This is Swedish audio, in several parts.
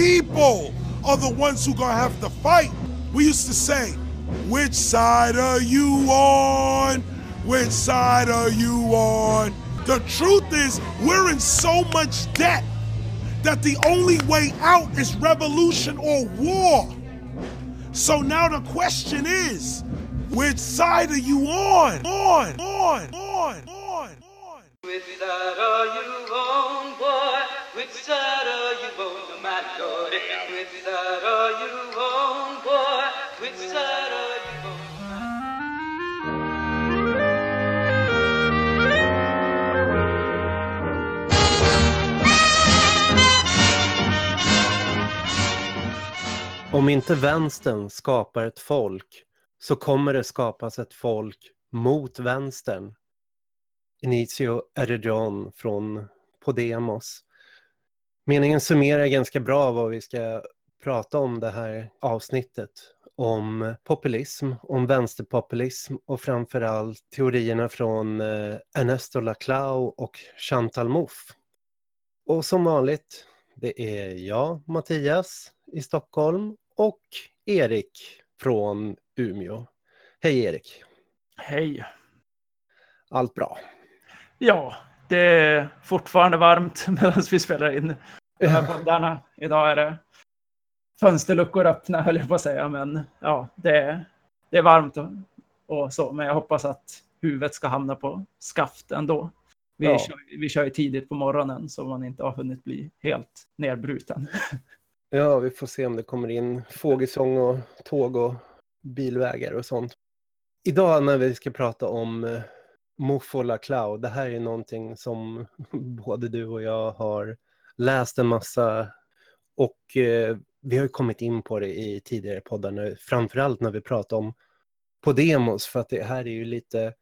people are the ones who gonna have to fight. We used to say, which side are you on? Which side are you on? The truth is, we're in so much debt that the only way out is revolution or war. So now the question is, which side are you? On, on, on, on, on. Which side are you on, boy? Which side are you on, my lord? Which side are you on, boy? Which side are you on? Om inte vänstern skapar ett folk så kommer det skapas ett folk mot vänstern. Inicio Erredron från Podemos. Meningen summerar ganska bra vad vi ska prata om det här avsnittet. Om populism, om vänsterpopulism och framförallt teorierna från eh, Ernesto Laclau och Chantal Mouffe. Och som vanligt, det är jag, Mattias, i Stockholm och Erik från Umeå. Hej Erik! Hej! Allt bra? Ja, det är fortfarande varmt medan vi spelar in de här poddarna. Idag är det fönsterluckor öppna höll jag på att säga, men ja, det är, det är varmt och, och så, men jag hoppas att huvudet ska hamna på skaft ändå. Vi, Ja. kör, vi kör ju tidigt på morgonen så man inte har hunnit bli helt nedbruten. Ja, vi får se om det kommer in fågelsång och tåg och bilvägar och sånt. Idag när vi ska prata om och Laclau, det här är någonting som både du och jag har läst en massa och eh, vi har kommit in på det i tidigare poddar, när, framförallt när vi pratar om Podemos, för att det här är ju lite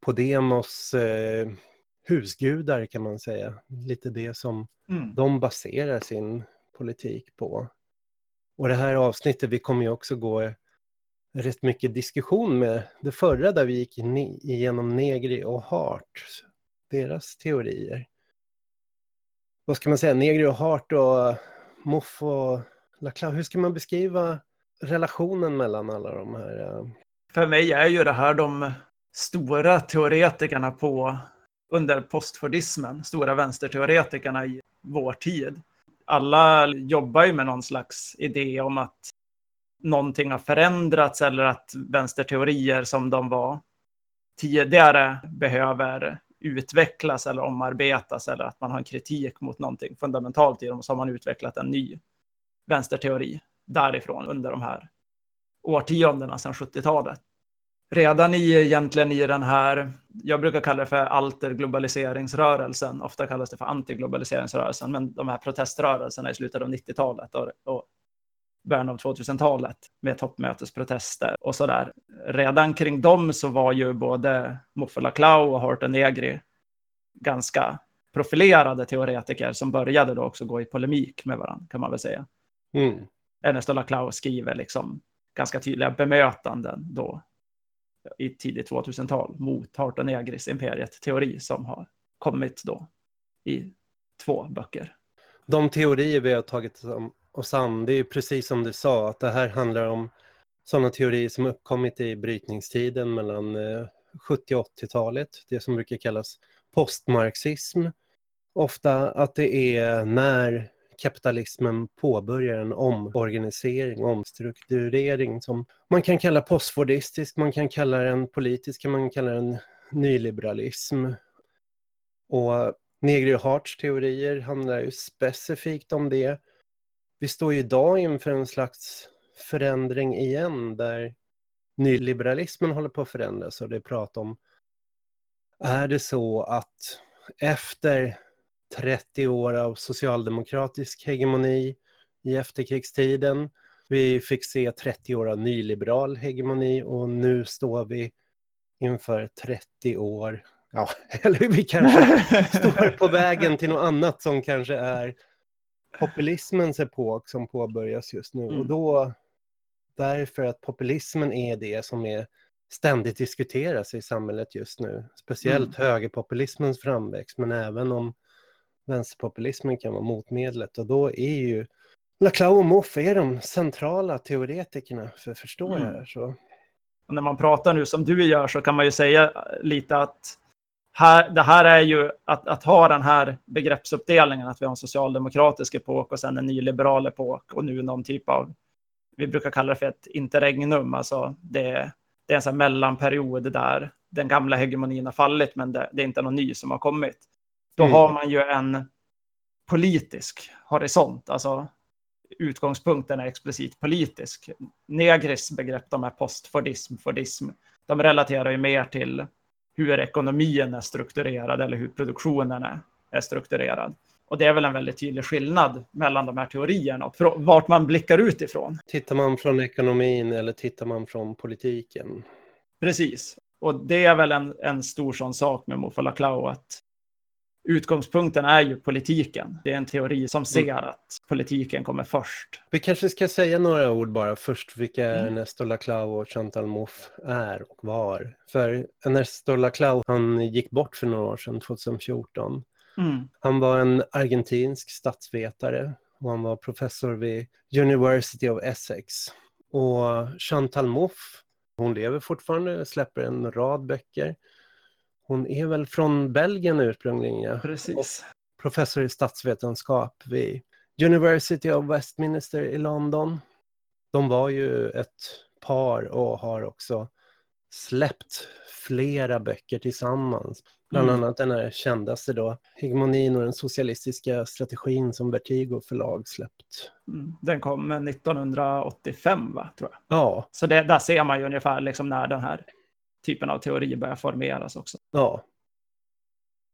Podemos eh, husgudar kan man säga. Lite det som Mm. de baserar sin politik på. Och det här avsnittet, vi kommer ju också gå rätt mycket diskussion med det förra där vi gick igenom Negri och Hart, deras teorier. Vad ska man säga, Negri och Hart och eh, Moff och Laclau, hur ska man beskriva relationen mellan alla de här? Eh? För mig är ju det här de stora teoretikerna på under postfordismen, stora vänsterteoretikerna i vår tid. Alla jobbar ju med någon slags idé om att någonting har förändrats eller att vänsterteorier som de var tidigare behöver utvecklas eller omarbetas eller att man har en kritik mot någonting fundamentalt i dem så har man utvecklat en ny vänsterteori därifrån under de här årtiondena sedan 70-talet. Redan i, egentligen i den här, jag brukar kalla det för alterglobaliseringsrörelsen, ofta kallas det för antiglobaliseringsrörelsen, men de här proteströrelserna i slutet av 90-talet och, och början av 2000-talet med toppmötesprotester och sådär. Redan kring dem så var ju både Mouffe Laclau och Horton Negri ganska profilerade teoretiker som började då också gå i polemik med varandra, kan man väl säga. Mm. Ernesto Laclau skriver liksom ganska tydliga bemötanden då i tidigt 2000-tal mot Harton Negris imperiet-teori som har kommit då i två böcker. de teorier vi har tagit och oss det är ju precis som du sa, att det här handlar om sådana teorier som uppkommit i brytningstiden mellan eh, 70 och 80-talet, det som brukar kallas postmarxism. Ofta att det är när kapitalismen påbörjar en omorganisering, omstrukturering som man kan kalla postfordistisk, man kan kalla den politisk, man kan kalla den nyliberalism. Och Negri och Harts teorier handlar ju specifikt om det. Vi står ju idag inför en slags förändring igen där nyliberalismen håller på att förändras och det är prat om är det så att efter 30 år av socialdemokratisk hegemoni i efterkrigstiden, vi fick se 30 år av nyliberal hegemoni och nu står vi inför 30 år, ja, eller vi kanske står på vägen till något annat som kanske är populismens epok som påbörjas just nu. Mm. Och då, därför att populismen är det som är ständigt diskuteras i samhället just nu. Speciellt högerpopulismens framväxt, men även om vänsterpopulismen kan vara motmedlet och då är ju Laclau och Moff är de centrala teoretikerna för att förstå Mm. det här. Så. Och när man pratar nu som du gör så kan man ju säga lite att här, det här är ju att, att ha den här begreppsuppdelningen, att vi har en socialdemokratisk epok och sen en nyliberal epok och nu någon typ av, vi brukar kalla det för ett interregnum, alltså det, det är en sån mellanperiod där den gamla hegemonin har fallit men det, det är inte någon ny som har kommit. Då Mm. har man ju en politisk horisont, alltså utgångspunkten är explicit politisk. Negris begrepp, de här postfordism, fordism, de relaterar ju mer till hur ekonomin är strukturerad eller hur produktionen är, är strukturerad. Och det är väl en väldigt tydlig skillnad mellan de här teorierna och vart man blickar utifrån. Tittar man från ekonomin eller tittar man från politiken? Precis. Och det är väl en, en stor sån sak med Mofa Laclau att utgångspunkten är ju politiken. Det är en teori som ser att politiken kommer först. Vi kanske ska säga några ord bara först vilka Mm. Ernesto Laclau och Chantal Mouffe är och var. För Ernesto Laclau, han gick bort för några år sedan, 2014. Mm. Han var en argentinsk statsvetare och han var professor vid University of Essex. Och Chantal Mouffe, hon lever fortfarande, släpper en rad böcker. Hon är väl från Belgien ursprungligen, ja. Precis. professor i statsvetenskap vid University of Westminster i London. De var ju ett par och har också släppt flera böcker tillsammans. Bland Mm. annat den här kändaste då, Hegemonin och den socialistiska strategin som Vertigo förlag släppt. Mm. Den kom 1985, va, tror jag. Ja, Så det, där ser man ju ungefär liksom när den här typen av teori börjar formeras också ja.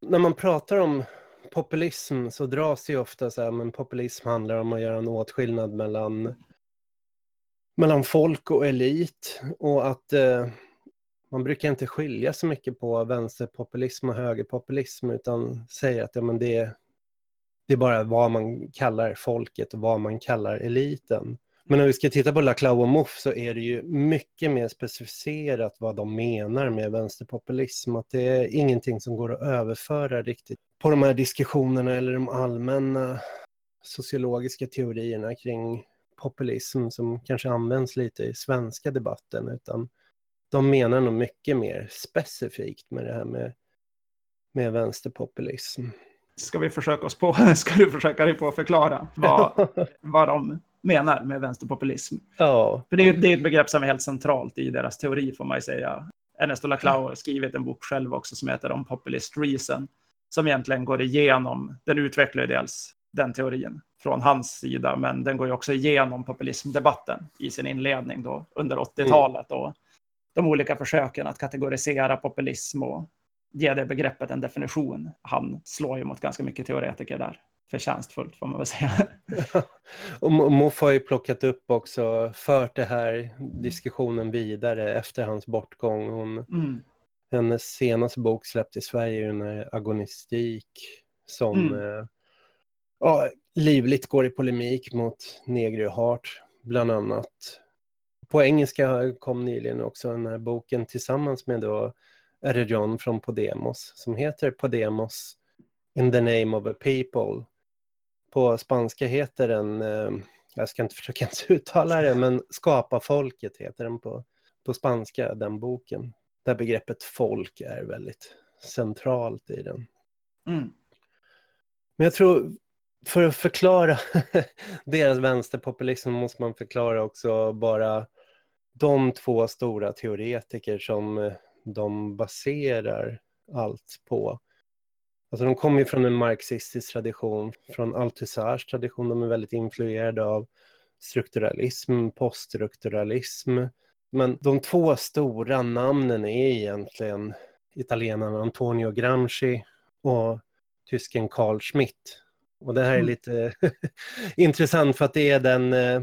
När man pratar om populism så dras det ju ofta så här, men populism handlar om att göra en åtskillnad mellan, mellan folk och elit och att eh, man brukar inte skilja så mycket på vänsterpopulism och högerpopulism utan säga att ja, men det, det är bara vad man kallar folket och vad man kallar eliten. Men om vi ska titta på Laclau och Mouffe så är det ju mycket mer specificerat vad de menar med vänsterpopulism. Att det är ingenting som går att överföra riktigt på de här diskussionerna eller de allmänna sociologiska teorierna kring populism som kanske används lite i svenska debatten. Utan de menar nog mycket mer specifikt med det här med, med vänsterpopulism. Ska vi försöka oss på, ska du försöka dig på att förklara vad, vad de menar med vänsterpopulism? ja, För det är, det är ett begrepp som är helt centralt i deras teori får man ju säga. Ernesto Laclau har skrivit en bok själv också som heter On Populist Reason. Som egentligen går igenom, den utvecklar ju dels den teorin från hans sida, men den går ju också igenom populismdebatten i sin inledning då under 80-talet och de olika försöken att kategorisera populism och ge det begreppet en definition. Han slår ju mot ganska mycket teoretiker där. Förtjänstfullt får man väl säga. och Mo- Moff har ju plockat upp också, fört det här diskussionen vidare efter hans bortgång. Hon, Mm. hennes senaste bok släppt i Sverige är ju den här Agonistik som Mm. eh, ja, livligt går i polemik mot Negri och Hart bland annat. På engelska kom nyligen också den här boken tillsammans med då John från Podemos som heter Podemos in the name of a people. På spanska heter den, eh, jag ska inte försöka ens uttala det, men Skapa folket heter den på, på spanska, den boken. Där begreppet folk är väldigt centralt i den. Mm. Men jag tror, för att förklara deras vänsterpopulism måste man förklara också bara de två stora teoretiker som eh, de baserar allt på. Alltså de kommer ju från en marxistisk tradition, från Althusars tradition, de är väldigt influerade av strukturalism, poststrukturalism. Men de två stora namnen är egentligen italienaren Antonio Gramsci och tysken Carl Schmitt. Och det här är Mm. lite intressant för att det är den, eh,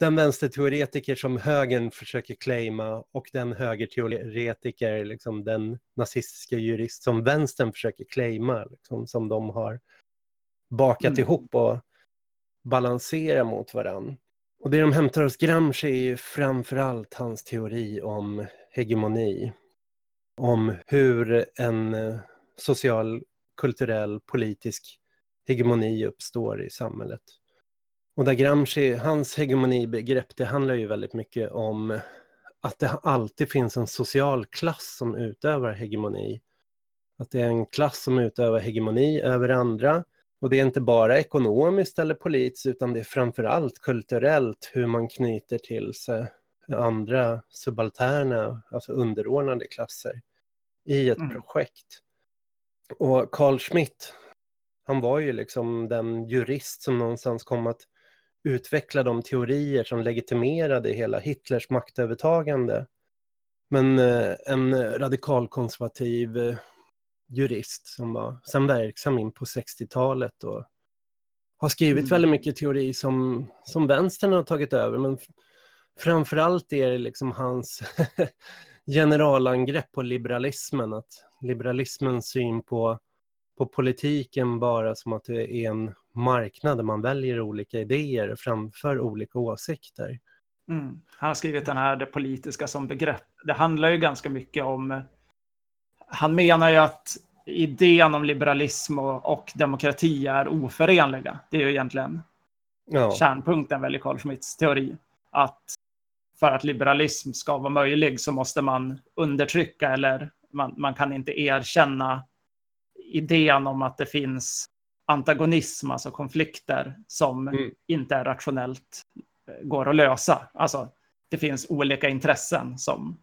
den vänsterteoretiker som högern försöker claima och den högerteoretiker, liksom den nazistiska jurist som vänstern försöker claima, liksom, som de har bakat Mm. ihop och balansera mot varann. Och det de hämtar hos Gramsci är ju framförallt hans teori om hegemoni. Om hur en eh, social, kulturell, politisk hegemoni uppstår i samhället. Och där Gramsci, hans hegemonibegrepp, det handlar ju väldigt mycket om att det alltid finns en social klass som utövar hegemoni. Att det är en klass som utövar hegemoni över andra. Och det är inte bara ekonomiskt eller politiskt, utan det är framför allt kulturellt hur man knyter till sig andra subalterna, alltså underordnade klasser i ett mm. projekt. Och Carl Schmitt, han var ju liksom den jurist som någonstans kom att utveckla de teorier som legitimerade hela Hitlers maktövertagande. Men eh, en radikalkonservativ eh, jurist som var sen verksam in på 60-talet och har skrivit mm. väldigt mycket teori som, som vänstern har tagit över. Men framförallt är det liksom hans generalangrepp på liberalismen, att liberalismens syn på, på politiken bara som att det är en marknad där man väljer olika idéer framför olika åsikter. Mm. Han har skrivit den här Det politiska som begrepp. Det handlar ju ganska mycket om... Han menar ju att idén om liberalism och, och demokrati är oförenliga. Det är ju egentligen ja. kärnpunkten väl i Carl Schmitts teori. Att för att liberalism ska vara möjlig så måste man undertrycka eller man, man kan inte erkänna idén om att det finns antagonism, alltså konflikter som mm. inte är rationellt eh, går att lösa. Alltså, det finns olika intressen som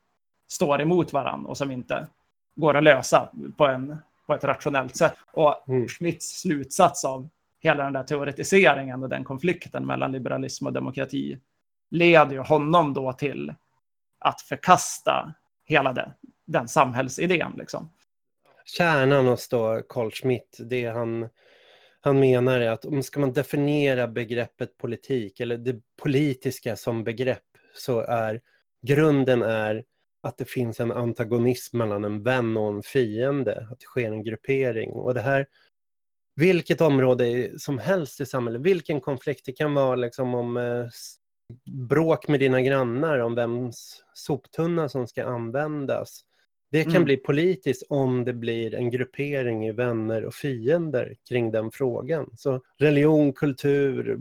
står emot varandra och som inte går att lösa på, en, på ett rationellt sätt. Och mm. Schmitts slutsats av hela den där teoretiseringen och den konflikten mellan liberalism och demokrati leder ju honom då till att förkasta hela det, den samhällsidén. Liksom. Kärnan hos då Carl Schmitt, det han, han menar är att om ska man definiera begreppet politik eller det politiska som begrepp så är grunden är att det finns en antagonism mellan en vän och en fiende, att det sker en gruppering. Och det här, vilket område som helst i samhället, vilken konflikt, det kan vara liksom om eh, bråk med dina grannar om vems soptunna som ska användas. Det kan mm. bli politiskt om det blir en gruppering i vänner och fiender kring den frågan. Så religion, kultur,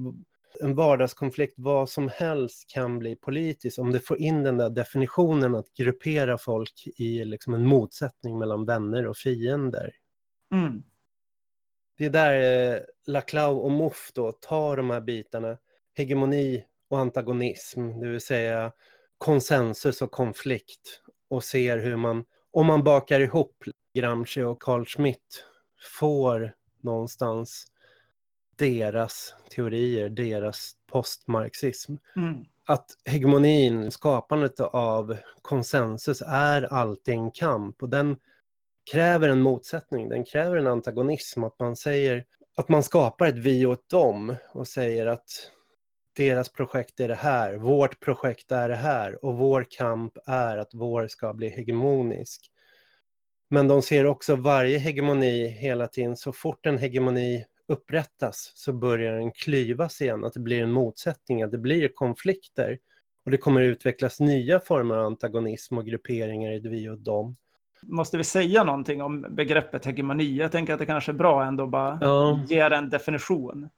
en vardagskonflikt, vad som helst kan bli politiskt om det får in den där definitionen att gruppera folk i liksom en motsättning mellan vänner och fiender. Mm. Det är där eh, Laclau och Mouffe då tar de här bitarna, hegemoni och antagonism, det vill säga konsensus och konflikt och ser hur man, om man bakar ihop Gramsci och Carl Schmitt, får någonstans deras teorier, deras postmarxism. Mm. Att hegemonin, skapandet av konsensus, är alltid en kamp och den kräver en motsättning, den kräver en antagonism, att man säger att man skapar ett vi och ett dem och säger att deras projekt är det här, vårt projekt är det här och vår kamp är att vår ska bli hegemonisk. Men de ser också varje hegemoni hela tiden, så fort en hegemoni upprättas så börjar den klyvas igen, att det blir en motsättning, att det blir konflikter. Och det kommer utvecklas nya former av antagonism och grupperingar i vi och dem. Måste vi säga någonting om begreppet hegemoni? Jag tänker att det kanske är bra ändå bara ja. ge en definition.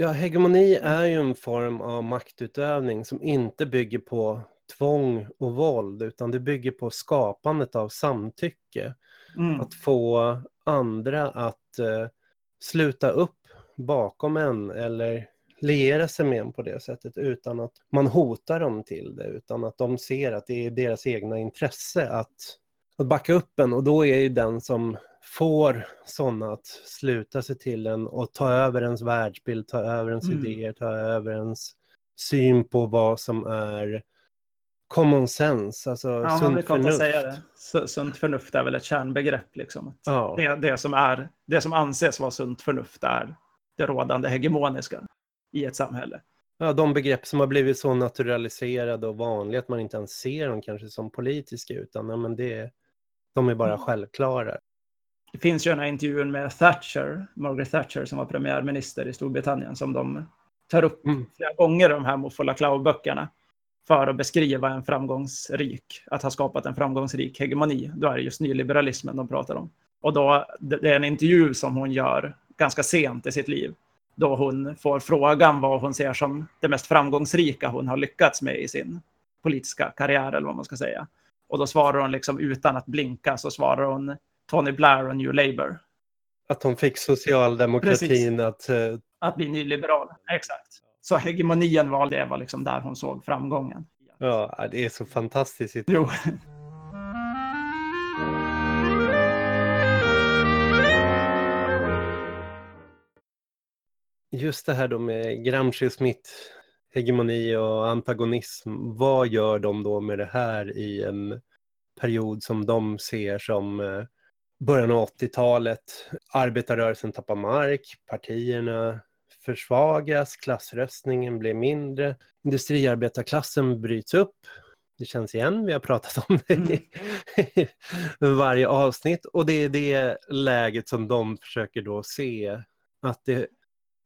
Ja, hegemoni är ju en form av maktutövning som inte bygger på tvång och våld, utan det bygger på skapandet av samtycke. Mm. Att få andra att uh, sluta upp bakom en eller liera sig med en på det sättet utan att man hotar dem till det, utan att de ser att det är deras egna intresse att, att backa upp en och då är ju den som får sådana att sluta sig till en och ta över ens världsbild, ta över ens mm. idéer, ta över ens syn på vad som är common sense, alltså ja, sunt förnuft. Säga det. Sunt förnuft är väl ett kärnbegrepp. Liksom. Ja. Det, det, som är, det som anses vara sunt förnuft är det rådande hegemoniska i ett samhälle. Ja, de begrepp som har blivit så naturaliserade och vanliga att man inte ens ser dem kanske som politiska, utan ja, men det, de är bara mm. självklara det finns ju den här intervjun med Thatcher, Margaret Thatcher som var premiärminister i Storbritannien som de tar upp mm. flera gånger i de här Muffola Clow-böckerna för att beskriva en framgångsrik, att ha skapat en framgångsrik hegemoni. Då är det just nyliberalismen de pratar om. Och då, det är en intervju som hon gör ganska sent i sitt liv. Då hon får frågan vad hon ser som det mest framgångsrika hon har lyckats med i sin politiska karriär eller vad man ska säga. Och då svarar hon liksom utan att blinka så svarar hon Tony Blair och New Labour. Att hon fick socialdemokratin Precis. att... Uh... Att bli nyliberal, exakt. Så hegemonien var det var liksom där hon såg framgången. Ja, det är så fantastiskt. Jo. Just det här då med Gramsci Smith, hegemoni och antagonism. Vad gör de då med det här i en period som de ser som eh, början av 80-talet? Arbetarrörelsen tappar mark, partierna försvagas, klassröstningen blir mindre, industriarbetarklassen bryts upp. Det känns igen, vi har pratat om det i mm. varje avsnitt och det är det läget som de försöker då se att det,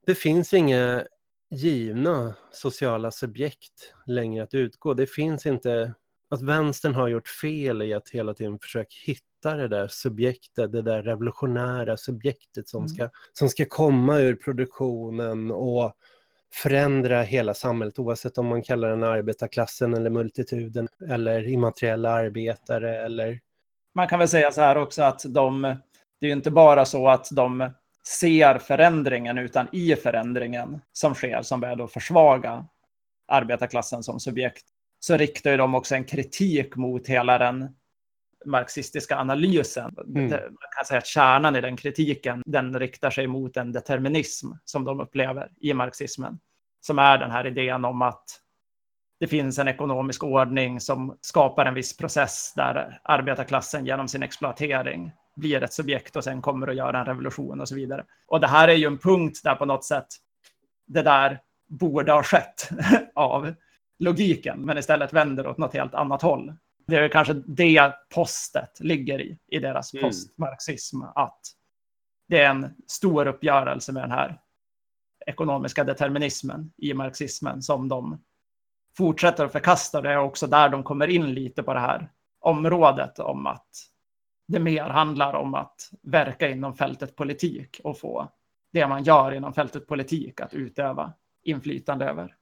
det finns inga givna sociala subjekt längre att utgå. Det finns inte att vänstern har gjort fel i att hela tiden försöka hitta det där subjektet, det där revolutionära subjektet som, mm. ska, som ska komma ur produktionen och förändra hela samhället oavsett om man kallar den arbetarklassen eller multituden eller immateriella arbetare eller... Man kan väl säga så här också att de, det är ju inte bara så att de ser förändringen utan i förändringen som sker som börjar då försvaga arbetarklassen som subjekt så riktar ju de också en kritik mot hela den marxistiska analysen. Mm. Man kan säga att kärnan i den kritiken, den riktar sig mot en determinism som de upplever i marxismen. Som är den här idén om att det finns en ekonomisk ordning som skapar en viss process där arbetarklassen genom sin exploatering blir ett subjekt och sen kommer att göra en revolution och så vidare. Och det här är ju en punkt där på något sätt det där borde ha skett av logiken, men istället vänder åt något helt annat håll. Det är kanske det postet ligger i, i deras mm. postmarxism, att det är en stor uppgörelse med den här ekonomiska determinismen i marxismen som de fortsätter att förkasta. Det är också där de kommer in lite på det här området om att det mer handlar om att verka inom fältet politik och få det man gör inom fältet politik att utöva inflytande över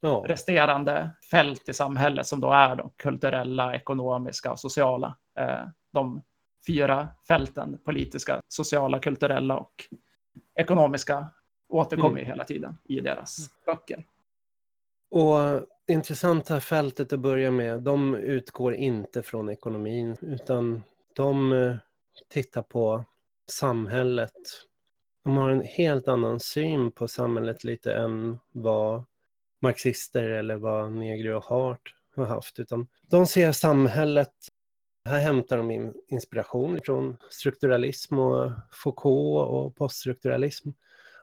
ja. resterande fält i samhället som då är de kulturella, ekonomiska och sociala. Eh, de fyra fälten, politiska, sociala, kulturella och ekonomiska, återkommer mm. hela tiden i deras böcker. Och intressant här fältet att börja med, de utgår inte från ekonomin utan de eh, tittar på samhället. De har en helt annan syn på samhället lite än vad marxister eller vad Negri och Hart har haft, utan de ser samhället, här hämtar de in inspiration från strukturalism och Foucault och poststrukturalism.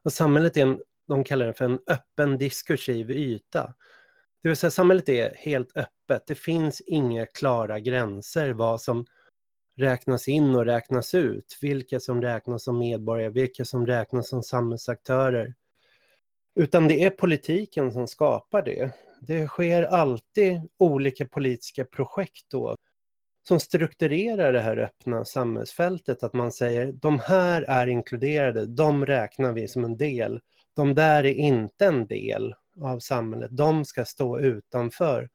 Och samhället är en, de kallar det för en öppen diskursiv yta. Det vill säga samhället är helt öppet, det finns inga klara gränser vad som räknas in och räknas ut, vilka som räknas som medborgare, vilka som räknas som samhällsaktörer. Utan det är politiken som skapar det. Det sker alltid olika politiska projekt då som strukturerar det här öppna samhällsfältet. Att man säger de här är inkluderade, de räknar vi som en del. De där är inte en del av samhället, de ska stå utanför.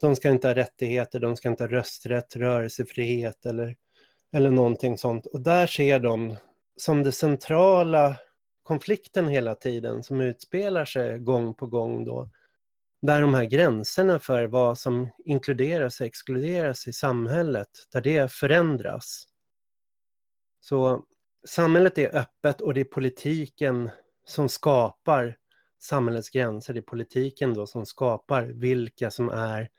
De ska inte ha rättigheter, de ska inte ha rösträtt, rörelsefrihet eller, eller någonting sånt. Och där ser de som det centrala konflikten hela tiden som utspelar sig gång på gång då. Där de här gränserna för vad som inkluderas och exkluderas i samhället, där det förändras. Så samhället är öppet och det är politiken som skapar samhällets gränser. Det är politiken då som skapar vilka som är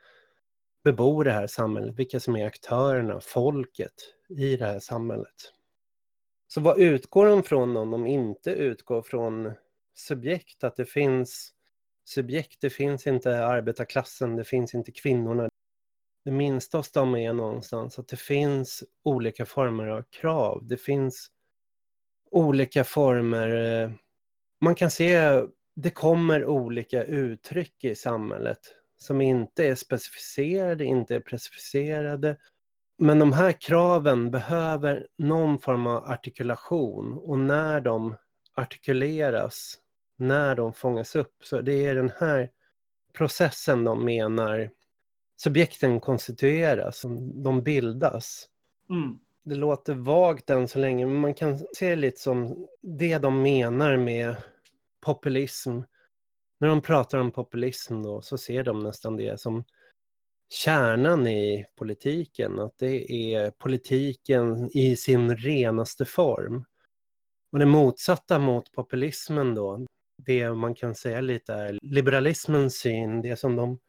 bebor det här samhället, vilka som är aktörerna, folket i det här samhället. Så vad utgår de från om de inte utgår från subjekt? Att det finns subjekt, det finns inte arbetarklassen, det finns inte kvinnorna. Det minsta hos dem är någonstans att det finns olika former av krav. Det finns olika former. Eh, man kan se, det kommer olika uttryck i samhället som inte är specificerade, inte är preciserade men de här kraven behöver någon form av artikulation och när de artikuleras, när de fångas upp, så det är den här processen de menar subjekten konstitueras, de bildas. Mm. Det låter vagt än så länge, men man kan se det lite som det de menar med populism. När de pratar om populism då så ser de nästan det som kärnan i politiken, att det är politiken i sin renaste form. Och det motsatta mot populismen då, det man kan säga lite är liberalismens syn, det som de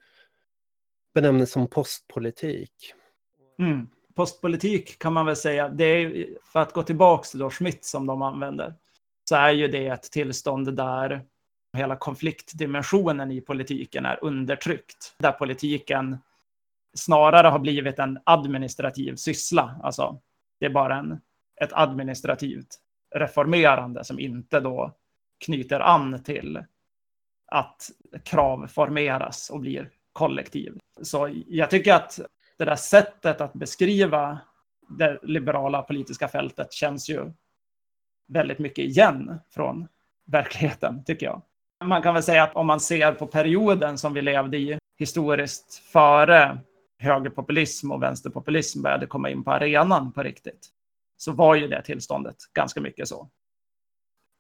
benämner som postpolitik. Mm. Postpolitik kan man väl säga, det är, för att gå tillbaka till då Schmitt som de använder, så är ju det ett tillstånd där hela konfliktdimensionen i politiken är undertryckt. Där politiken snarare har blivit en administrativ syssla. Alltså, det är bara en, ett administrativt reformerande som inte då knyter an till att krav formeras och blir kollektiv. Så jag tycker att det där sättet att beskriva det liberala politiska fältet känns ju väldigt mycket igen från verkligheten, tycker jag. Man kan väl säga att om man ser på perioden som vi levde i historiskt före högerpopulism och vänsterpopulism började komma in på arenan på riktigt, så var ju det tillståndet ganska mycket så.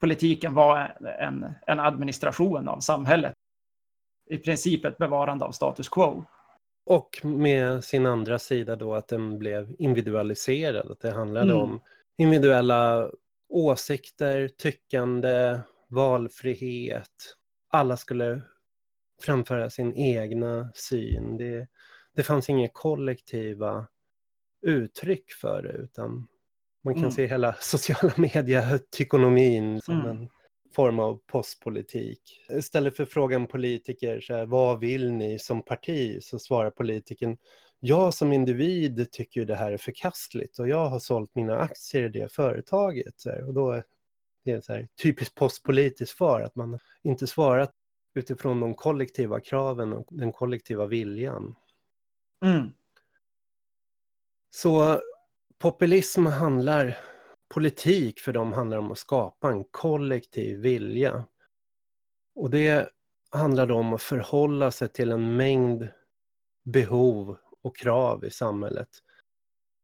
Politiken var en, en administration av samhället. I princip ett bevarande av status quo. Och med sin andra sida då att den blev individualiserad, att det handlade mm. om individuella åsikter, tyckande, valfrihet. Alla skulle framföra sin egna syn. Det, det fanns inga kollektiva uttryck för det, utan man kan mm. se hela sociala medier-tykonomin som mm. en form av postpolitik. Istället för frågan politiker, så här, vad vill ni som parti? Så svarar politikern, jag som individ tycker det här är förkastligt och jag har sålt mina aktier i det företaget. Här, och då är det så här, typiskt postpolitiskt svar, att man inte svarat utifrån de kollektiva kraven och den kollektiva viljan. Mm. Så populism handlar, politik för dem handlar om att skapa en kollektiv vilja. Och det handlar om att förhålla sig till en mängd behov och krav i samhället.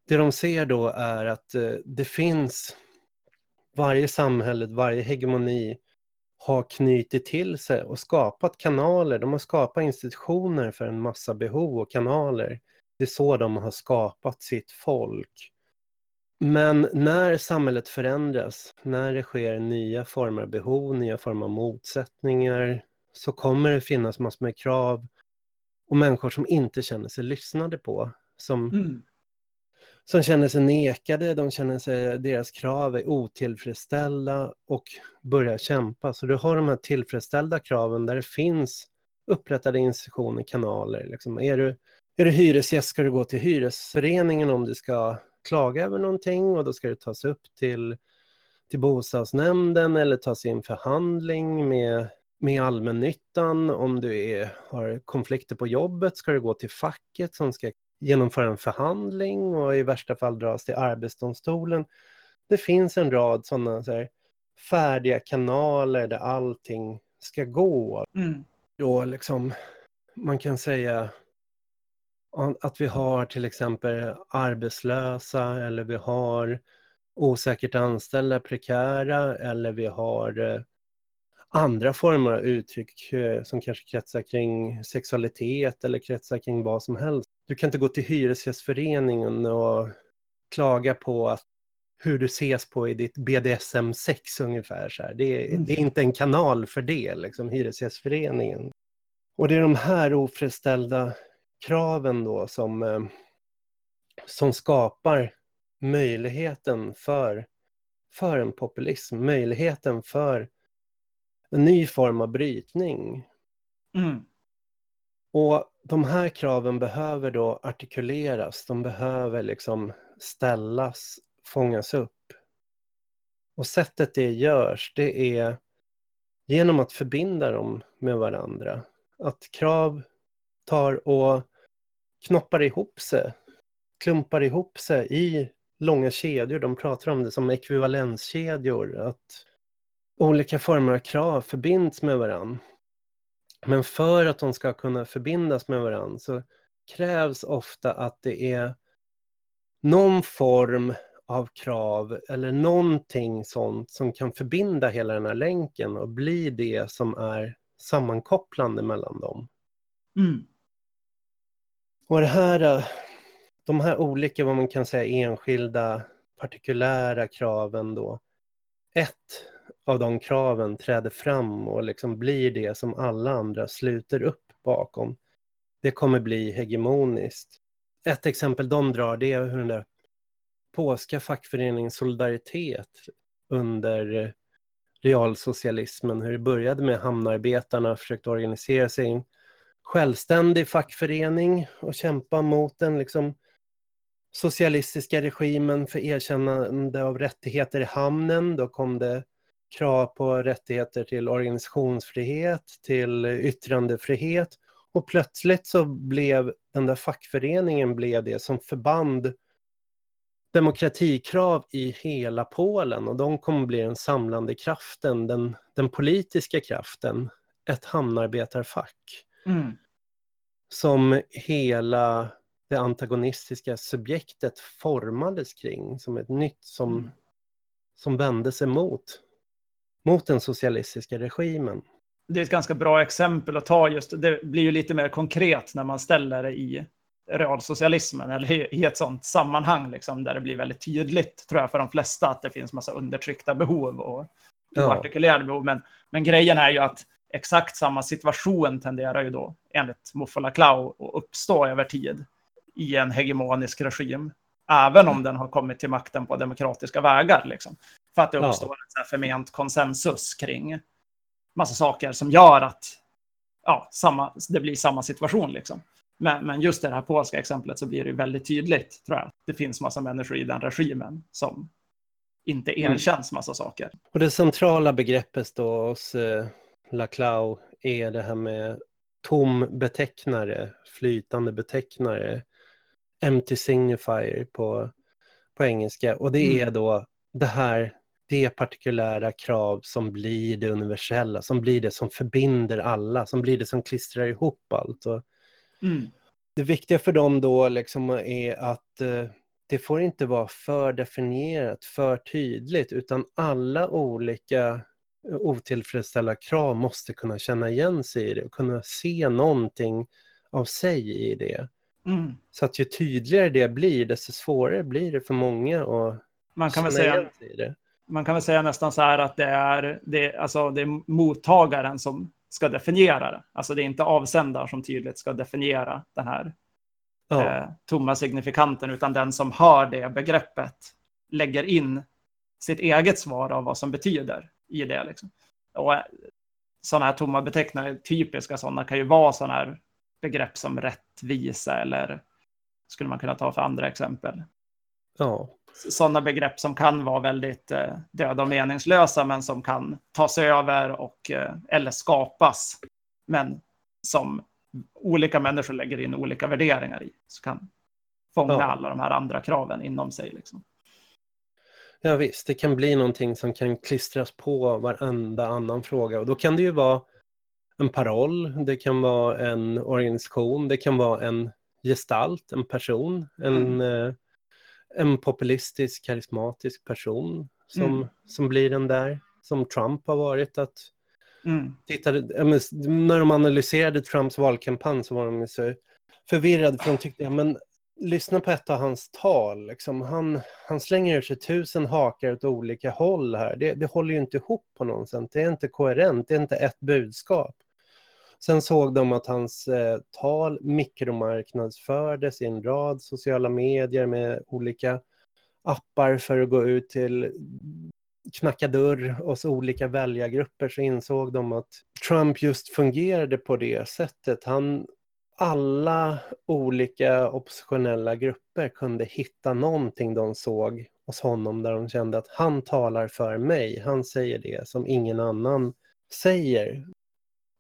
Det de ser då är att eh, det finns, varje samhälle, varje hegemoni har knutit till sig och skapat kanaler. De har skapat institutioner för en massa behov och kanaler. Det är så de har skapat sitt folk. Men när samhället förändras, när det sker nya former av behov, nya former av motsättningar, så kommer det finnas massor med krav och människor som inte känner sig lyssnade på. Som, mm som känner sig nekade, de känner sig, deras krav är otillfredsställda och börjar kämpa. Så du har de här tillfredsställda kraven där det finns upprättade institutioner, kanaler. Liksom. Är, du, är du hyresgäst ska du gå till hyresföreningen om du ska klaga över någonting och då ska det tas upp till, till bostadsnämnden eller tas in förhandling med, med allmännyttan. Om du är, har konflikter på jobbet ska du gå till facket som ska genomföra en förhandling och i värsta fall dras till Arbetsdomstolen. Det finns en rad sådana så här, färdiga kanaler där allting ska gå. Mm. Då liksom, man kan säga att vi har till exempel arbetslösa eller vi har osäkert anställda, prekära eller vi har eh, andra former av uttryck eh, som kanske kretsar kring sexualitet eller kretsar kring vad som helst. Du kan inte gå till Hyresgästföreningen och klaga på att hur du ses på i ditt BDSM-sex ungefär. Så här. Det, är, mm. det är inte en kanal för det, liksom, Hyresgästföreningen. Och det är de här ofriställda kraven då som, eh, som skapar möjligheten för, för en populism, möjligheten för en ny form av brytning. Mm. Och de här kraven behöver då artikuleras, de behöver liksom ställas, fångas upp. Och sättet det görs, det är genom att förbinda dem med varandra. Att krav tar och knoppar ihop sig klumpar ihop sig i långa kedjor. De pratar om det som ekvivalenskedjor, att olika former av krav förbinds med varandra. Men för att de ska kunna förbindas med varann så krävs ofta att det är någon form av krav eller någonting sånt som kan förbinda hela den här länken och bli det som är sammankopplande mellan dem. Mm. Och det här, de här olika, vad man kan säga, enskilda partikulära kraven då. Ett av de kraven träder fram och liksom blir det som alla andra sluter upp bakom. Det kommer bli hegemoniskt. Ett exempel de drar det är hur den där polska fackföreningen Solidaritet under realsocialismen, hur det började med hamnarbetarna försökte organisera sig i en självständig fackförening och kämpa mot den liksom socialistiska regimen för erkännande av rättigheter i hamnen. Då kom det krav på rättigheter till organisationsfrihet, till yttrandefrihet och plötsligt så blev den där fackföreningen blev det som förband demokratikrav i hela Polen och de kommer bli den samlande kraften, den, den politiska kraften, ett hamnarbetarfack. Mm. Som hela det antagonistiska subjektet formades kring som ett nytt som, Mm. som vände sig mot, den socialistiska regimen. Det är ett ganska bra exempel att ta just, det blir ju lite mer konkret när man ställer det i realsocialismen eller i, ett sånt sammanhang liksom, där det blir väldigt tydligt, tror jag, för de flesta att det finns massa undertryckta behov och Ja. oartikulerade behov. Men, men grejen är ju att exakt samma situation tenderar ju då, enligt Muffola Klau, att uppstå över tid i en hegemonisk regim, även om den har kommit till makten på demokratiska vägar. Liksom. För att det Ja. uppstår en så här förment konsensus kring massa saker som gör att ja, samma, det blir samma situation. Liksom. Men, men just i det här polska exemplet så blir det väldigt tydligt, tror jag. Det finns massa människor i den regimen som inte Mm. erkänns massa saker. Och det centrala begreppet då hos eh, Laclau är det här med tom betecknare, flytande betecknare, empty signifier på, på engelska. Och det Mm. är då det här, det partikulära krav som blir det universella, som blir det som förbinder alla, som blir det som klistrar ihop allt. Mm. det viktiga för dem då liksom är att eh, det får inte vara för definierat, för tydligt, utan alla olika otillfredsställda krav måste kunna känna igen sig i det och kunna se någonting av sig i det. Mm. Så att ju tydligare det blir, desto svårare blir det för många att Man kan väl känna säga igen sig i det. Man kan väl säga nästan så här att det är, det, alltså det är mottagaren som ska definiera det. Alltså det är inte avsändaren som tydligt ska definiera den här Ja, eh, tomma signifikanten, utan den som hör det begreppet lägger in sitt eget svar av vad som betyder i det. Liksom. Och eh, sådana här tomma betecknare, typiska sådana, kan ju vara sådana här begrepp som rättvisa eller skulle man kunna ta för andra exempel. Ja, sådana begrepp som kan vara väldigt eh, döda och meningslösa, men som kan tas över och, eh, eller skapas. Men som olika människor lägger in olika värderingar i. Så kan fånga Ja. alla de här andra kraven inom sig. Liksom. ja visst, det kan bli någonting som kan klistras på varenda annan fråga och då kan det ju vara en paroll, det kan vara en organisation, det kan vara en gestalt, en person, en, eh, en populistisk, karismatisk person som, Mm. som blir den där, som Trump har varit. att Mm. tittade, När de analyserade Trumps valkampanj så var de så förvirrade för de tyckte, ja, men lyssna på ett av hans tal, liksom, han, han slänger ur sig tusen hakar åt olika håll här. Det, det håller ju inte ihop på något sätt, det är inte koherent, det är inte ett budskap. Sen såg de att hans eh, tal mikromarknadsfördes i en rad sociala medier med olika appar för att gå ut till knacka dörr hos olika väljargrupper så insåg de att Trump just fungerade på det sättet. Han, alla olika oppositionella grupper kunde hitta någonting de såg hos honom där de kände att han talar för mig. Han säger det som ingen annan säger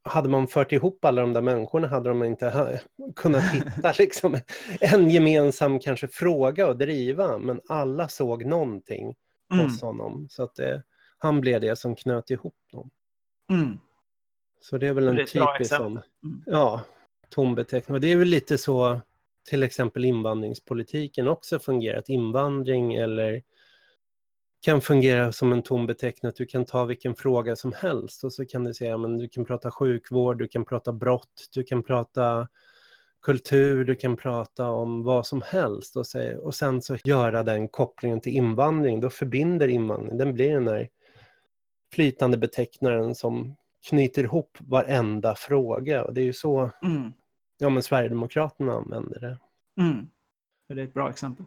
hade man fört ihop alla de där människorna hade de inte kunnat hitta liksom, en gemensam kanske fråga att driva, men alla såg någonting Mm. hos honom. Så att det, han blev det som knöt ihop dem. Mm. Så det är väl en Det är typisk sån. Mm. ja, tom beteckning. Och det är väl lite så till exempel invandringspolitiken också fungerar. Att invandring eller kan fungera som en tom beteckning. Att du kan ta vilken fråga som helst och så kan du säga men du kan prata sjukvård, du kan prata brott, du kan prata kultur, du kan prata om vad som helst och, säga, och sen så göra den kopplingen till invandring. Då förbinder invandring, den blir den där flytande betecknaren som knyter ihop varenda fråga. Och det är ju så Mm. ja, men Sverigedemokraterna använder det. Mm. Det är ett bra exempel.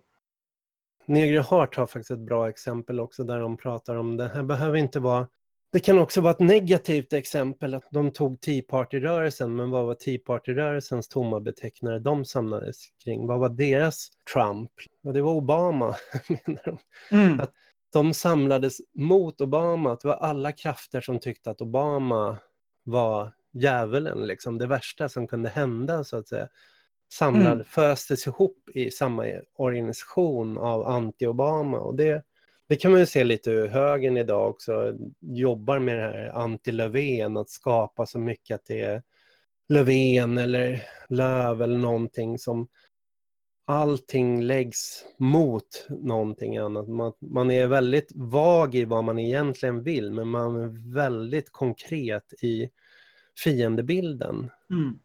Negre Hart har faktiskt ett bra exempel också där de pratar om det här behöver inte vara det kan också vara ett negativt exempel att de tog Tea Party-rörelsen, men vad var Tea Party-rörelsens tomma betecknare de samlades kring? Vad var deras Trump? Och det var Obama, menar de. Mm. Att- De samlades mot Obama, att det var alla krafter som tyckte att Obama var djävulen, liksom det värsta som kunde hända så att säga. Samlad, Mm. föstes ihop i samma organisation av anti-Obama och det, det kan man ju se lite hur högern idag också jobbar med det här anti-Löfven, att skapa så mycket att det är Löfven eller Löv eller någonting som allting läggs mot någonting annat. Man, man är väldigt vag i vad man egentligen vill, men man är väldigt konkret i fiendebilden. Mm.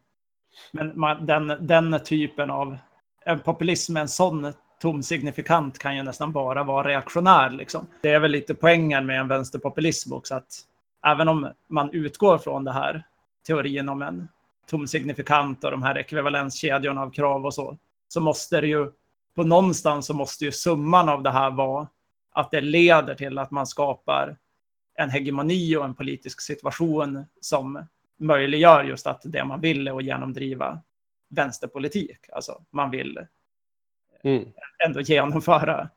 Men man, den, den typen av en populism med en sån tom signifikant kan ju nästan bara vara reaktionär. Liksom. Det är väl lite poängen med en vänsterpopulism också, att även om man utgår från det här teorin om en tom signifikant och de här ekvivalenskedjorna av krav och så, så måste det ju på någonstans så måste ju summan av det här vara att det leder till att man skapar en hegemoni och en politisk situation som möjliggör just att det man vill är att genomdriva vänsterpolitik. Alltså man vill Mm. ändå genomföra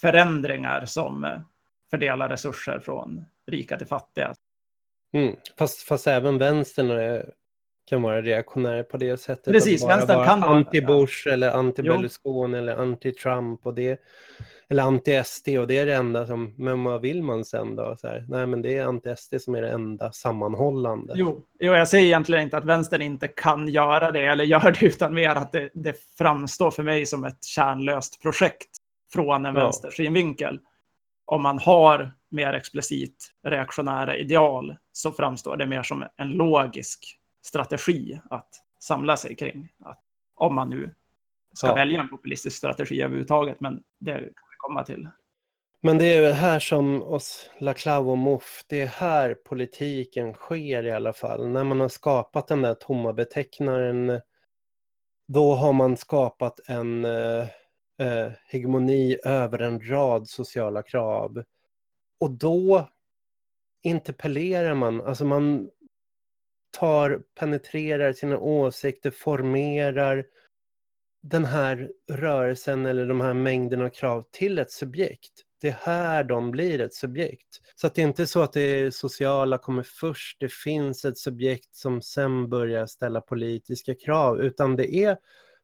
förändringar som fördelar resurser från rika till fattiga. Mm. Fast, fast även vänstern är, kan vara reaktionär på det sättet. Precis, vänstern kan vara- Anti-Bush eller anti-Berlusconi eller anti-Trump och det eller anti-SD och det är det enda som, men vad vill man sen då? Så här, nej men det är anti-SD som är det enda sammanhållande. Jo, jo, jag säger egentligen inte att vänstern inte kan göra det eller gör det, utan mer att det, det framstår för mig som ett kärnlöst projekt från en Ja. vänsters synvinkel. Om man har mer explicit reaktionära ideal så framstår det mer som en logisk strategi att samla sig kring. Att om man nu ska Ja. välja en populistisk strategi överhuvudtaget, men det komma till. Men det är väl här som oss Laclau och Moff, det är här politiken sker i alla fall. När man har skapat den där tomma betecknaren, då har man skapat en eh, eh, hegemoni över en rad sociala krav. Och då interpellerar man, alltså man tar, penetrerar sina åsikter, formerar den här rörelsen eller de här mängderna av krav till ett subjekt. Det är här de blir ett subjekt. Så att det är inte så att det sociala kommer först, det finns ett subjekt som sen börjar ställa politiska krav, utan det är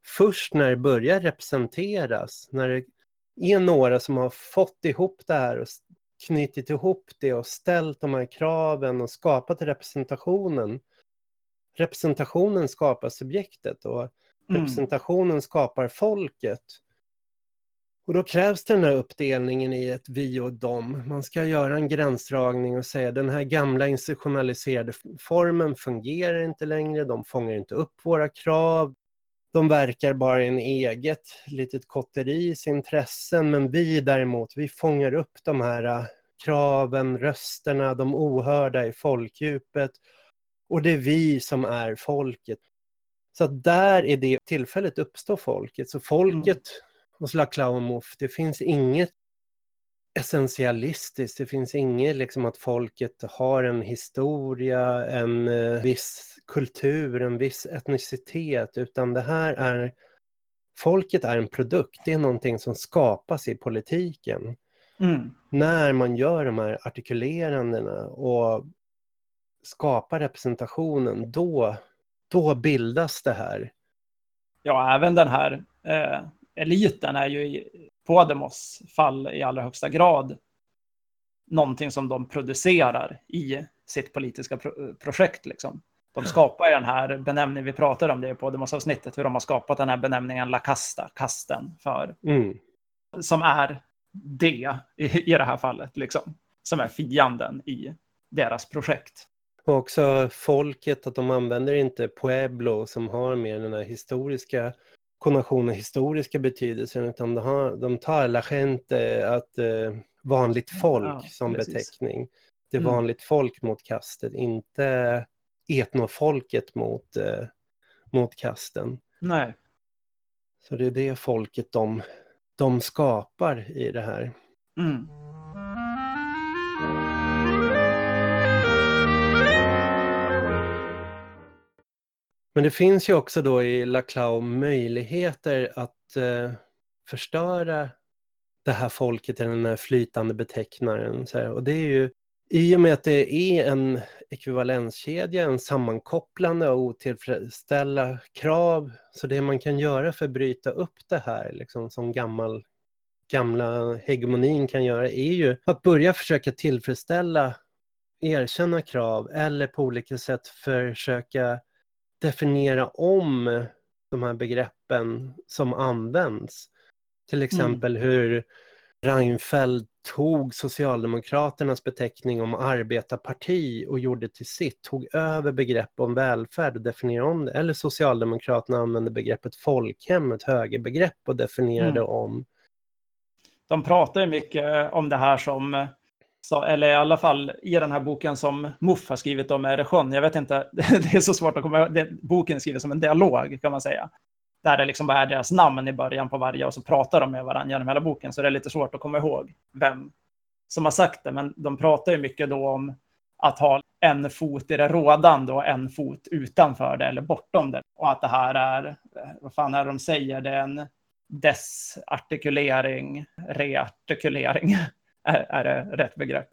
först när det börjar representeras, när det är några som har fått ihop det här och knutit ihop det och ställt de här kraven och skapat representationen. Representationen skapar subjektet och Mm. representationen skapar folket. Och då krävs den här uppdelningen i ett vi och dem. Man ska göra en gränsdragning och säga den här gamla institutionaliserade formen fungerar inte längre, de fångar inte upp våra krav. De verkar bara i en eget litet kotteris intressen, men vi däremot, vi fångar upp de här äh, kraven, rösterna, de ohörda i folkdjupet. Och det är vi som är folket. Så att där i det tillfället uppstår folket. Så folket hos Laclau och Mouffe, det finns inget essentialistiskt. Det finns inget liksom att folket har en historia, en eh, viss kultur, en viss etnicitet, utan det här är Folket är en produkt, det är någonting som skapas i politiken Mm. när man gör de här artikulerandena och skapa representationen, då, då bildas det här. Ja, även den här eh, eliten är ju i Podemos fall i allra högsta grad någonting som de producerar i sitt politiska pro projekt. Liksom. De skapar den här benämningen, vi pratade om det på Podemos-avsnittet, hur de har skapat den här benämningen La Casta, kasten, för, Mm. som är det i, i det här fallet, liksom, som är fienden i deras projekt. Och också folket, att de använder inte pueblo som har mer den här historiska konnotationen, historiska betydelsen, utan de, har, de tar la gente, att eh, vanligt folk Ja, som precis. beteckning. Det är Mm. vanligt folk mot kastet, inte etnofolket mot, eh, mot kasten. Nej. Så det är det folket de, de skapar i det här. Mm. Men det finns ju också då i Laclau möjligheter att eh, förstöra det här folket i den här flytande betecknaren. Så här. Och det är ju i och med att det är en ekvivalenskedja, en sammankopplande och otillfredsställa krav. Så det man kan göra för att bryta upp det här, liksom som gammal, gamla hegemonin kan göra, är ju att börja försöka tillfredsställa, erkänna krav eller på olika sätt försöka definiera om de här begreppen som används. Till exempel hur Reinfeldt tog Socialdemokraternas beteckning om arbetarparti och gjorde till sitt, tog över begrepp om välfärd och definierade om det. Eller Socialdemokraterna använde begreppet folkhem, ett högerbegrepp och definierade Mm. om. De pratar ju mycket om det här som, så, eller i alla fall i den här boken som Muff har skrivit om Eresjön. Jag vet inte, det är så svårt att komma ihåg. Det- Boken är skriven som en dialog kan man säga. Där det liksom bara är deras namn i början på varje och så pratar de med varandra genom hela boken. Så det är lite svårt att komma ihåg vem som har sagt det. Men de pratar ju mycket då om att ha en fot i det rådande och en fot utanför det eller bortom det. Och att det här är, vad fan är det de säger, det är en desartikulering, reartikulering, är, är det rätt begrepp?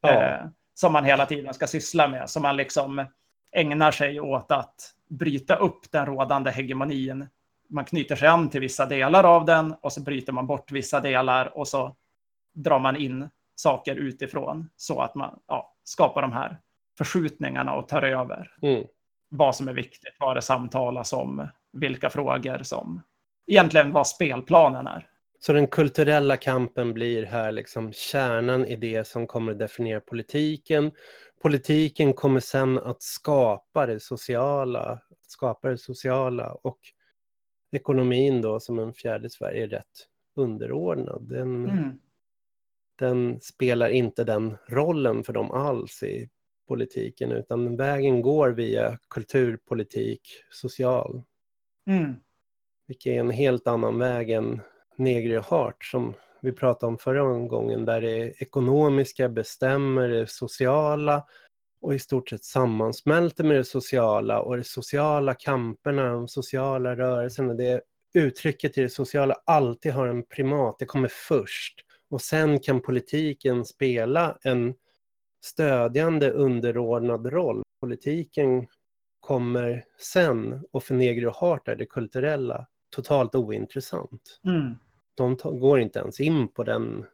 Ja. Eh, som man hela tiden ska syssla med, som man liksom ägnar sig åt att bryta upp den rådande hegemonin. Man knyter sig an till vissa delar av den och så bryter man bort vissa delar och så drar man in saker utifrån så att man ja, skapar de här förskjutningarna och tar över Mm. vad som är viktigt, vad det samtalas om, vilka frågor som egentligen vad spelplanen är. Så den kulturella kampen blir här liksom kärnan i det som kommer att definiera politiken. Politiken kommer sen att skapa det sociala, skapa det sociala och ekonomin då som en fjärde Sverige är rätt underordnad. Den, Mm. den spelar inte den rollen för dem alls i politiken utan vägen går via kulturpolitik, social Mm. vilket är en helt annan väg än Negri och Hart som vi pratade om förra gången, där det ekonomiska bestämmer det sociala och i stort sett sammansmälter med det sociala och de sociala kamperna, de sociala rörelserna, det uttrycket i det sociala alltid har en primat, det kommer först. Och sen kan politiken spela en stödjande underordnad roll. Politiken kommer sen och för Negri och Hart är det kulturella totalt ointressant. Mm. De går inte ens in på den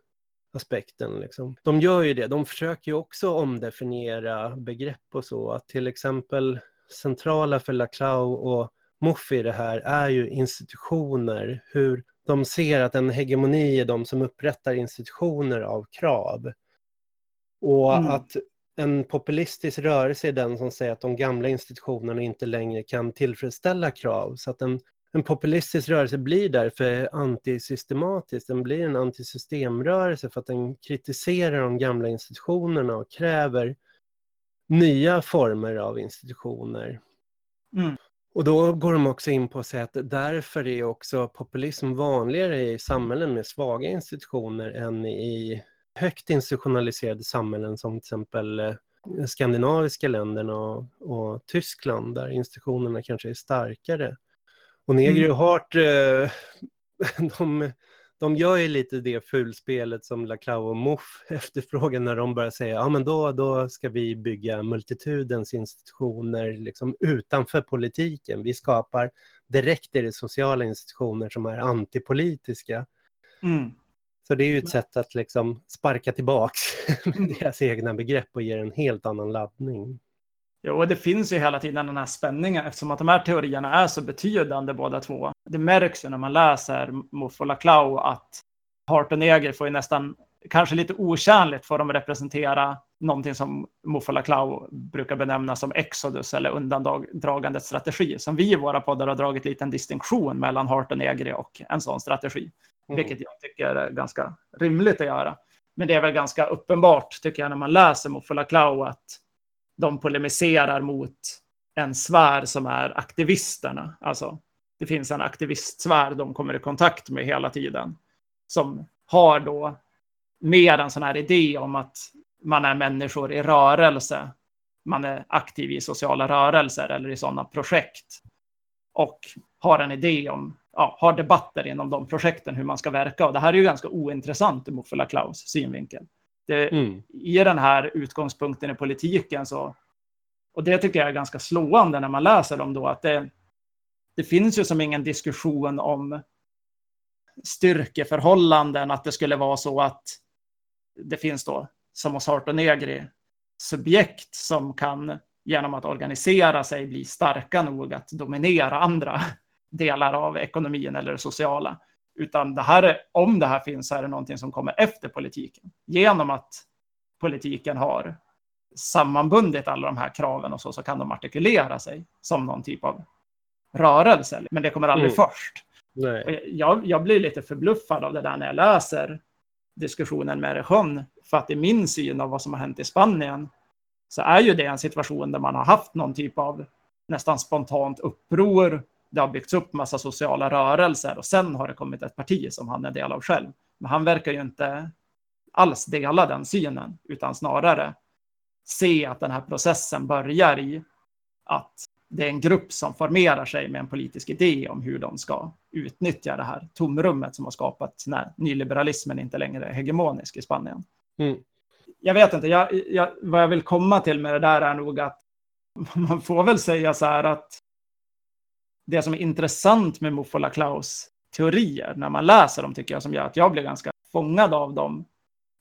aspekten. Liksom. De gör ju det, de försöker ju också omdefiniera begrepp och så. Att till exempel centrala för Laclau och Muffi i det här är ju institutioner, hur de ser att en hegemoni är de som upprättar institutioner av krav. Och Mm. att en populistisk rörelse är den som säger att de gamla institutionerna inte längre kan tillfredsställa krav. Så att en, en populistisk rörelse blir därför antisystematisk. Den blir en antisystemrörelse för att den kritiserar de gamla institutionerna och kräver nya former av institutioner. Mm. Och då går de också in på att säga att därför är också populism vanligare i samhällen med svaga institutioner än i högt institutionaliserade samhällen som till exempel eh, skandinaviska länderna och, och Tyskland där institutionerna kanske är starkare. Och Negri Mm. och Hart, eh, de, de gör ju lite det fulspelet som Laclau och Moff efterfrågar när de börjar säga ja men då, då ska vi bygga multitudens institutioner liksom utanför politiken. Vi skapar direkt i det sociala institutioner som är antipolitiska. Mm. Så det är ju ett sätt att liksom sparka tillbaks deras egna begrepp och ge en helt annan laddning. Jo, och det finns ju hela tiden den här spänningen eftersom att de här teorierna är så betydande båda två. Det märks ju när man läser Moff och Laclau att Hart och Neger får ju nästan, kanske lite otjänligt, får de representera någonting som Moff och Laclau brukar benämna som exodus eller undandragandets strategi. Som vi i våra poddar har dragit lite en distinktion mellan Hart och Negri och en sån strategi. Mm. Vilket jag tycker är ganska rimligt att göra. Men det är väl ganska uppenbart, tycker jag, när man läser Moff och Laclau att de polemiserar mot en sfär som är aktivisterna. Alltså, det finns en aktivistsfär de kommer i kontakt med hela tiden. Som har då mer en sån här idé om att man är människor i rörelse. Man är aktiv i sociala rörelser eller i sådana projekt. Och har en idé om, ja, har debatter inom de projekten hur man ska verka. Och det här är ju ganska ointressant ur Muffela Klaus synvinkel. Det, mm. I den här utgångspunkten i politiken så, och det tycker jag är ganska slående när man läser dem då, att det, det finns ju som ingen diskussion om styrkeförhållanden, att det skulle vara så att det finns då, som hos Hart och Negri, subjekt som kan genom att organisera sig bli starka nog att dominera andra delar av ekonomin eller det sociala. Utan det här, om det här finns så är det någonting som kommer efter politiken. Genom att politiken har sammanbundit alla de här kraven och så, så kan de artikulera sig som någon typ av rörelse. Men det kommer aldrig mm. först. Jag, jag, blir lite förbluffad av det där när jag läser diskussionen med Rejon. För att i min syn av vad som har hänt i Spanien så är ju det en situation där man har haft någon typ av nästan spontant uppror det har byggts upp massa sociala rörelser och sen har det kommit ett parti som han är del av själv. Men han verkar ju inte alls dela den synen, utan snarare se att den här processen börjar i att det är en grupp som formerar sig med en politisk idé om hur de ska utnyttja det här tomrummet som har skapats när nyliberalismen inte längre är hegemonisk i Spanien. Mm. Jag vet inte, jag, jag, vad jag vill komma till med det där är nog att man får väl säga så här att det som är intressant med Muffola Klaus teorier när man läser dem tycker jag som gör att jag blir ganska fångad av dem,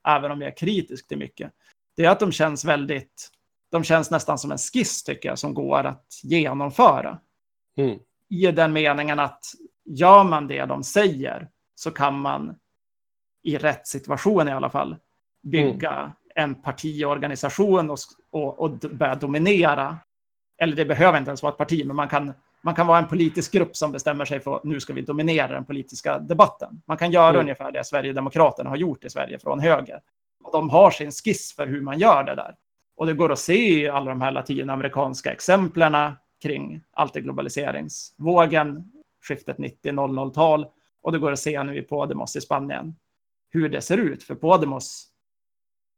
även om jag är kritisk till mycket, det är att de känns väldigt, de känns nästan som en skiss tycker jag som går att genomföra. Mm. I den meningen att gör man det de säger så kan man i rätt situation i alla fall bygga mm. en partiorganisation och, och, och börja dominera. Eller det behöver inte ens vara ett parti, men man kan man kan vara en politisk grupp som bestämmer sig för att nu ska vi dominera den politiska debatten. Man kan göra mm. ungefär det Sverigedemokraterna har gjort i Sverige från höger. De har sin skiss för hur man gör det där. Och det går att se i alla de här latinamerikanska exemplen kring antiglobaliseringsvågen, skiftet 90-00-tal. Och det går att se nu i Podemos i Spanien hur det ser ut. För Podemos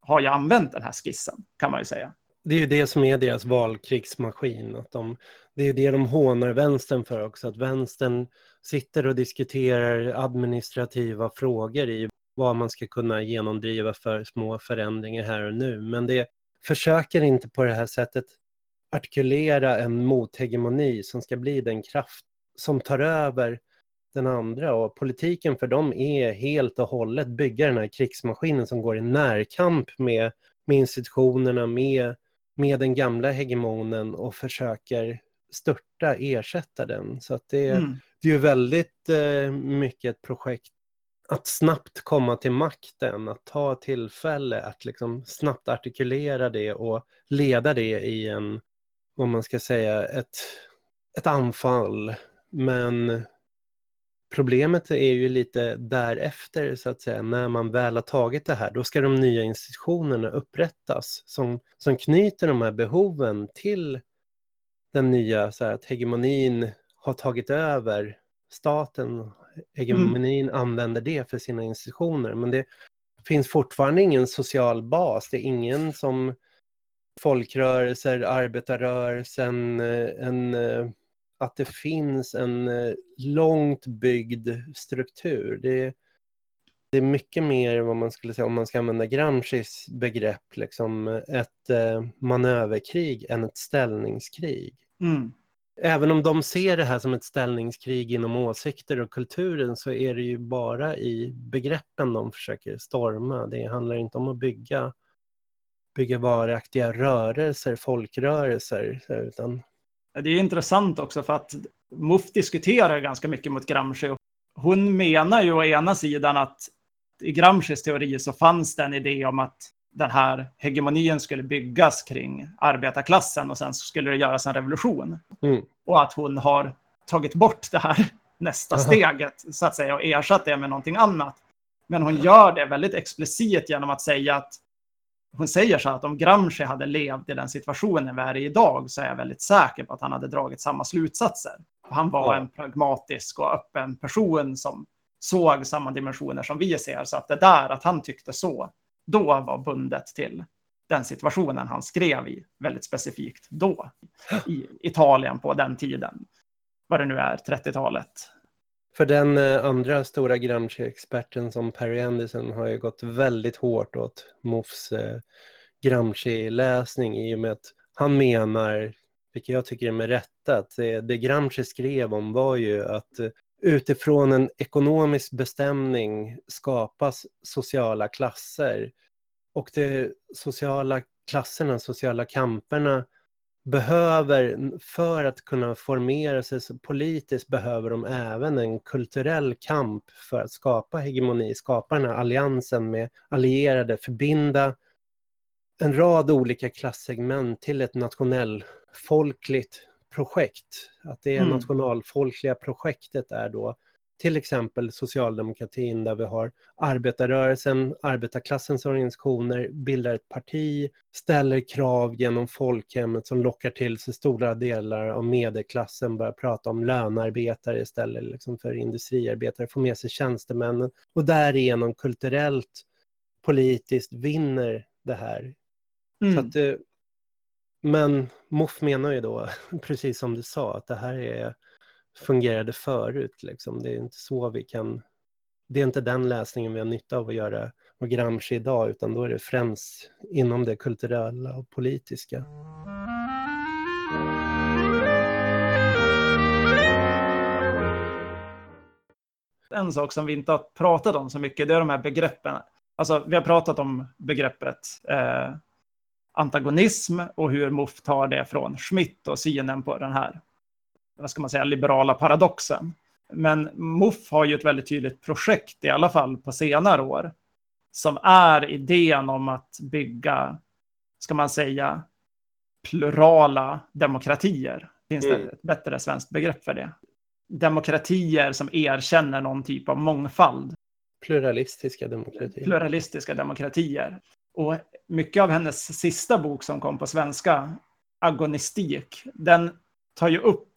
har ju använt den här skissen, kan man ju säga. Det är ju det som är deras valkrigsmaskin. Att de, det är det de hånar vänstern för också, att vänstern sitter och diskuterar administrativa frågor i vad man ska kunna genomdriva för små förändringar här och nu. Men det försöker inte på det här sättet artikulera en mothegemoni som ska bli den kraft som tar över den andra och politiken för dem är helt och hållet bygga den här krigsmaskinen som går i närkamp med, med institutionerna, med med den gamla hegemonen och försöker störta, ersätta den. Så att det, mm. det är ju väldigt eh, mycket ett projekt att snabbt komma till makten, att ta tillfälle att liksom snabbt artikulera det och leda det i en, vad man ska säga, ett, ett anfall. Men Problemet är ju lite därefter, så att säga, när man väl har tagit det här, då ska de nya institutionerna upprättas som, som knyter de här behoven till den nya, så här, att hegemonin har tagit över. Staten, hegemonin mm. använder det för sina institutioner, men det finns fortfarande ingen social bas, det är ingen som folkrörelser, arbetarrörelsen, eh, en eh, att det finns en eh, långt byggd struktur. Det, Det är mycket mer vad man skulle säga, om man ska använda Gramscis begrepp, liksom ett eh, manöverkrig än ett ställningskrig. Mm. Även om de ser det här som ett ställningskrig inom åsikter och kulturen så är det ju bara i begreppen de försöker storma. Det handlar inte om att bygga, bygga varaktiga rörelser, folkrörelser, utan Det är intressant också för att MUF diskuterar ganska mycket mot Gramsci. Hon menar ju å ena sidan att i Gramscis teori så fanns det en idé om att den här hegemonin skulle byggas kring arbetarklassen och sen skulle det göras en revolution. Mm. Och att hon har tagit bort det här nästa steget så att säga och ersatt det med någonting annat. Men hon gör det väldigt explicit genom att säga att hon säger så att om Gramsci hade levt i den situationen vi är i idag så är jag väldigt säker på att han hade dragit samma slutsatser. Han var en pragmatisk och öppen person som såg samma dimensioner som vi ser. Så att det där att han tyckte så, då var bundet till den situationen han skrev i, väldigt specifikt då, i Italien på den tiden. Vad det nu är, 30-talet. För den eh, andra stora Gramsci-experten som Perry Anderson har ju gått väldigt hårt åt MOFs eh, Gramsci-läsning i och med att han menar, vilket jag tycker är med rätta, att det, det Gramsci skrev om var ju att eh, utifrån en ekonomisk bestämning skapas sociala klasser. Och de sociala klasserna, sociala kamperna behöver, för att kunna formera sig politiskt, behöver de även en kulturell kamp för att skapa hegemoni, skapa den här alliansen med allierade, förbinda en rad olika klassegment till ett nationellfolkligt projekt. Att det Mm. nationalfolkliga projektet är då till exempel socialdemokratin där vi har arbetarrörelsen, arbetarklassens organisationer, bildar ett parti, ställer krav genom folkhemmet som lockar till sig stora delar av medelklassen, börjar prata om lönarbetare istället liksom för industriarbetare, får med sig tjänstemännen och därigenom kulturellt, politiskt vinner det här. Mm. Så att, eh, men Moff menar ju då, precis som du sa, att det här är, fungerade förut. Liksom. Det är inte så vi kan... Det är inte den läsningen vi har nytta av att göra och Gramsci idag, utan då är det främst inom det kulturella och politiska. en sak som vi inte har pratat om så mycket, det är de här begreppen. Alltså, vi har pratat om begreppet eh, antagonism och hur MUF tar det från Schmidt och synen på den här, vad ska man säga, liberala paradoxen. Men Muff har ju ett väldigt tydligt projekt, i alla fall på senare år, som är idén om att bygga, ska man säga, plurala demokratier. Finns det Mm. ett bättre svenskt begrepp för det? Demokratier som erkänner någon typ av mångfald Pluralistiska demokratier. pluralistiska demokratier. Och mycket av hennes sista bok som kom på svenska, Agonistik, den tar ju upp,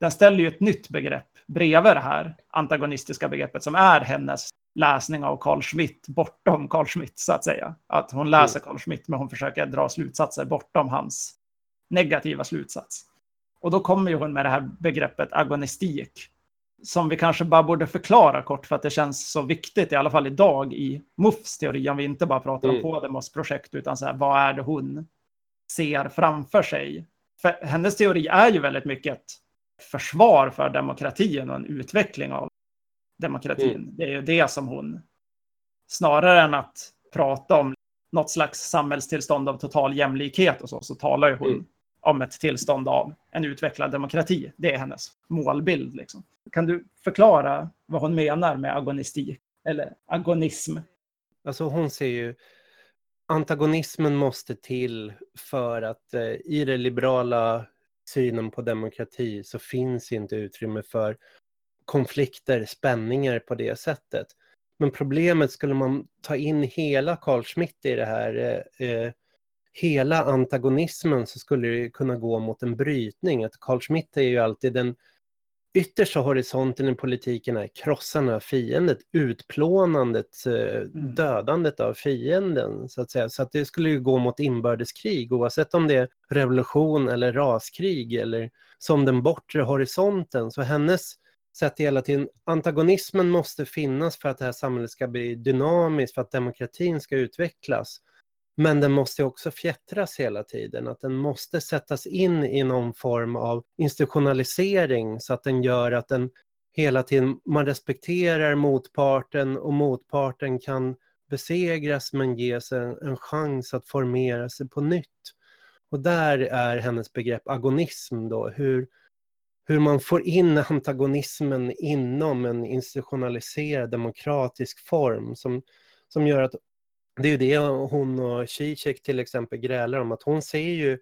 den ställer ju ett nytt begrepp bredvid det här antagonistiska begreppet som är hennes läsning av Carl Schmitt bortom Carl Schmitt så att säga. Att hon läser Carl Schmitt men hon försöker dra slutsatser bortom hans negativa slutsats. Och då kommer ju hon med det här begreppet agonistik som vi kanske bara borde förklara kort för att det känns så viktigt, i alla fall idag i MUFs teori, om vi inte bara pratar om Mm. Podemos projekt, utan så här, vad är det hon ser framför sig? För hennes teori är ju väldigt mycket ett försvar för demokratin och en utveckling av demokratin. Mm. Det är ju det som hon, snarare än att prata om något slags samhällstillstånd av total jämlikhet och så, så talar ju hon Mm. om ett tillstånd av en utvecklad demokrati. Det är hennes målbild. Liksom. Kan du förklara vad hon menar med agonistik eller agonism? Alltså hon ser ju antagonismen måste till för att eh, i den liberala synen på demokrati så finns inte utrymme för konflikter, spänningar på det sättet. Men problemet skulle man ta in hela Carl Schmitt i det här, eh, eh hela antagonismen så skulle det kunna gå mot en brytning. Att Carl Schmitt är ju alltid den yttersta horisonten i politiken är krossandet av fiendet, utplånandet, eh, dödandet av fienden så att säga. Så att det skulle ju gå mot inbördeskrig oavsett om det är revolution eller raskrig eller som den bortre horisonten. Så hennes sätter hela tiden, antagonismen måste finnas för att det här samhället ska bli dynamiskt, för att demokratin ska utvecklas. Men den måste också fjättras hela tiden, att den måste sättas in i någon form av institutionalisering så att den gör att den hela tiden, man respekterar motparten och motparten kan besegras men ges en, en chans att formera sig på nytt. Och där är hennes begrepp agonism då, hur, hur man får in antagonismen inom en institutionaliserad demokratisk form som, som gör att det är ju det hon och Zizek till exempel grälar om, att hon ser ju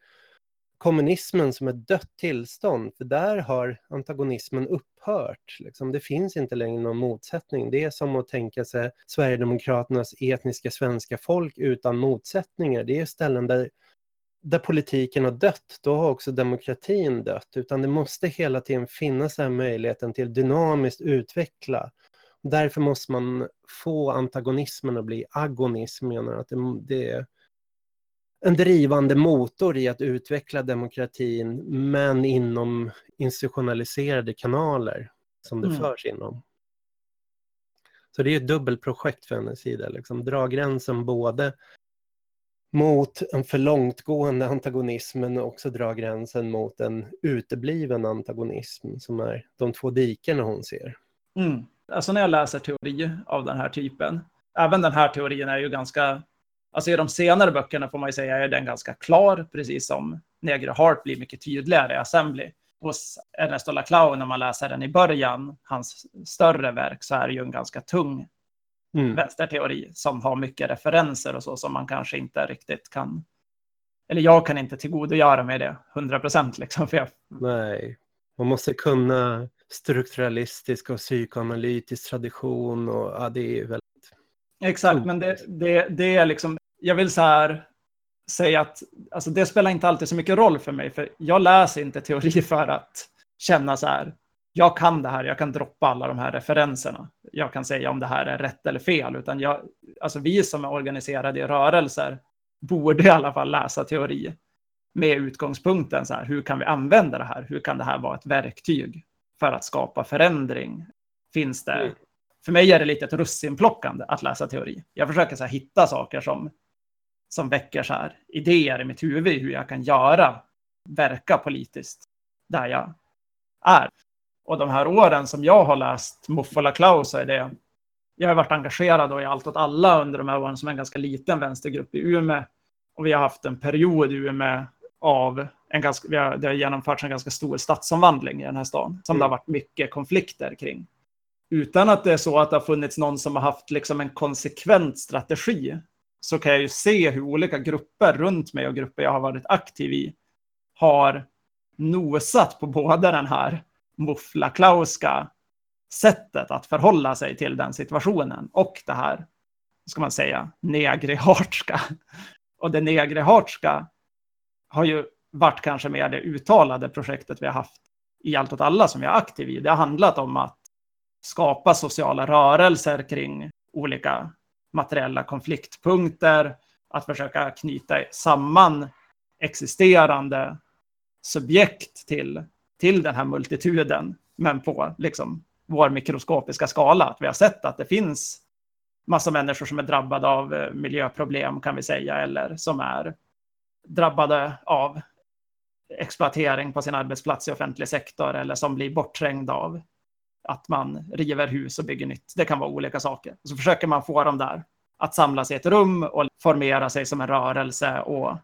kommunismen som ett dött tillstånd, för där har antagonismen upphört. Liksom. Det finns inte längre någon motsättning. Det är som att tänka sig Sverigedemokraternas etniska svenska folk utan motsättningar. Det är ställen där, där politiken har dött, då har också demokratin dött. Utan det måste hela tiden finnas den möjligheten till dynamiskt utveckla. Därför måste man få antagonismen att bli agonism, menar att det, det en drivande motor i att utveckla demokratin, men inom institutionaliserade kanaler som det mm. förs inom. Så det är ett dubbelprojekt för hennes sida, liksom dra gränsen både mot en för långtgående antagonism men också dra gränsen mot en utebliven antagonism som är de två dikerna hon ser. Mm. Alltså när jag läser teori av den här typen, även den här teorin är ju ganska Alltså i de senare böckerna får man ju säga är den ganska klar, precis som Negre Heart blir mycket tydligare i Assembly. Hos Ernesto Laclau, när man läser den i början, hans större verk, så är det ju en ganska tung mm. vänsterteori som har mycket referenser och så som man kanske inte riktigt kan eller jag kan inte tillgodogöra mig det 100 procent. Liksom, jag... Nej, man måste kunna strukturalistisk och psykoanalytisk tradition och ja, det är väldigt... Exakt, men det, det, det är liksom jag vill så här säga att alltså det spelar inte alltid så mycket roll för mig, för jag läser inte teori för att känna så här, jag kan det här, jag kan droppa alla de här referenserna. Jag kan säga om det här är rätt eller fel, utan jag, alltså vi som är organiserade i rörelser borde i alla fall läsa teori med utgångspunkten så här, hur kan vi använda det här? Hur kan det här vara ett verktyg för att skapa förändring? Finns det? Mm. För mig är det lite ett russinplockande att läsa teori. Jag försöker så här, hitta saker som som väcker så här idéer i mitt huvud hur jag kan göra, verka politiskt där jag är. Och de här åren som jag har läst Muffola Klaus är det, jag har varit engagerad i Allt åt alla under de här åren som en ganska liten vänstergrupp i Umeå. Och vi har haft en period i Umeå av en ganska, vi har, det har genomförts en ganska stor stadsomvandling i den här stan som mm. det har varit mycket konflikter kring. Utan att det är så att det har funnits någon som har haft liksom en konsekvent strategi så kan jag ju se hur olika grupper runt mig och grupper jag har varit aktiv i har nosat på båda den här muffla-klauska sättet att förhålla sig till den situationen och det här, ska man säga, negrihartska. Och det negrihartska har ju varit kanske mer det uttalade projektet vi har haft i Allt åt alla som jag är aktiv i. Det har handlat om att skapa sociala rörelser kring olika materiella konfliktpunkter, att försöka knyta samman existerande subjekt till, till den här multituden, men på liksom vår mikroskopiska skala. Att vi har sett att det finns massa människor som är drabbade av eh, miljöproblem kan vi säga, eller som är drabbade av exploatering på sin arbetsplats i offentlig sektor eller som blir bortträngda av att man river hus och bygger nytt. Det kan vara olika saker. Så försöker man få dem där att samlas i ett rum och formera sig som en rörelse och,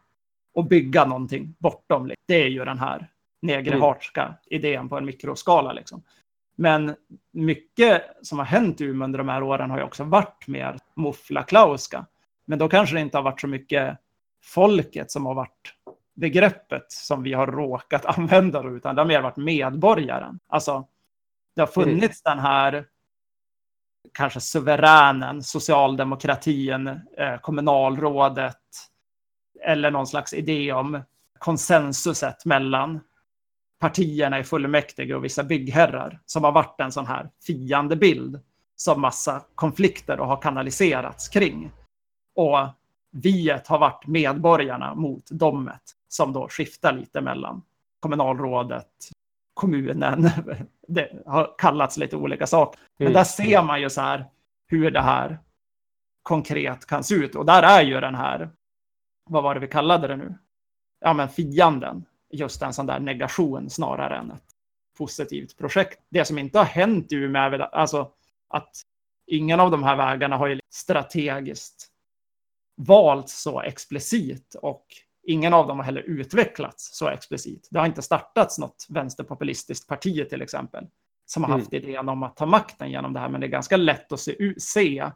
och bygga någonting bortom. Det är ju den här negrehartska mm. idén på en mikroskala. Liksom. Men mycket som har hänt i Umeå under de här åren har ju också varit mer muffla-klauska. Men då kanske det inte har varit så mycket folket som har varit begreppet som vi har råkat använda, utan det har mer varit medborgaren. Alltså, det har funnits mm. den här kanske suveränen, socialdemokratin, eh, kommunalrådet eller någon slags idé om konsensuset mellan partierna i fullmäktige och vissa byggherrar som har varit en sån här fiendebild som massa konflikter och har kanaliserats kring. Och viet har varit medborgarna mot domet som då skiftar lite mellan kommunalrådet, kommunen. Det har kallats lite olika saker. Men Mm. där ser man ju så här hur det här konkret kan se ut. Och där är ju den här, vad var det vi kallade det nu? Ja, men fienden. Just en sån där negation snarare än ett positivt projekt. Det som inte har hänt i Umeå är väl alltså att ingen av de här vägarna har ju strategiskt valts så explicit och ingen av dem har heller utvecklats så explicit. Det har inte startats något vänsterpopulistiskt parti till exempel som har Mm. haft idén om att ta makten genom det här, men det är ganska lätt att se, se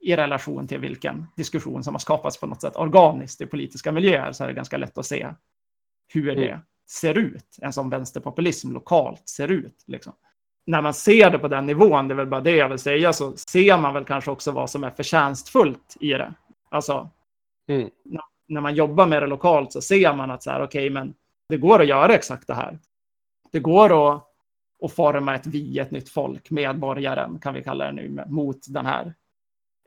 i relation till vilken diskussion som har skapats på något sätt organiskt i politiska miljöer så är det ganska lätt att se hur det Mm. ser ut, en sån vänsterpopulism lokalt ser ut. Liksom. När man ser det på den nivån, det är väl bara det jag vill säga, så ser man väl kanske också vad som är förtjänstfullt i det. Alltså, Mm. när man jobbar med det lokalt så ser man att så här, okej, men det går att göra exakt det här. Det går att, att forma ett vi, ett nytt folk, medborgaren kan vi kalla det nu, mot den här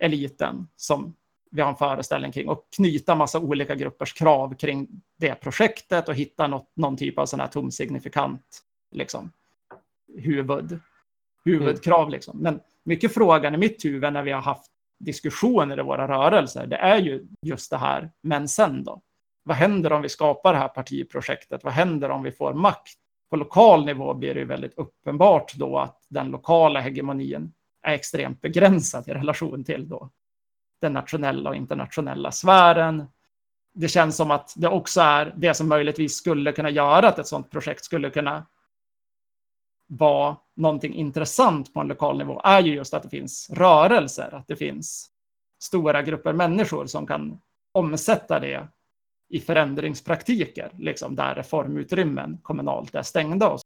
eliten som vi har en föreställning kring och knyta massa olika gruppers krav kring det projektet och hitta något, någon typ av sån här tom signifikant liksom, huvud, huvudkrav. Liksom. Men mycket frågan i mitt huvud när vi har haft diskussioner i våra rörelser, det är ju just det här, men sen då? Vad händer om vi skapar det här partiprojektet? Vad händer om vi får makt? På lokal nivå blir det ju väldigt uppenbart då att den lokala hegemonin är extremt begränsad i relation till då den nationella och internationella sfären. Det känns som att det också är det som möjligtvis skulle kunna göra att ett sådant projekt skulle kunna vara någonting intressant på en lokal nivå är ju just att det finns rörelser, att det finns stora grupper människor som kan omsätta det i förändringspraktiker, liksom där reformutrymmen kommunalt är stängda. Och så.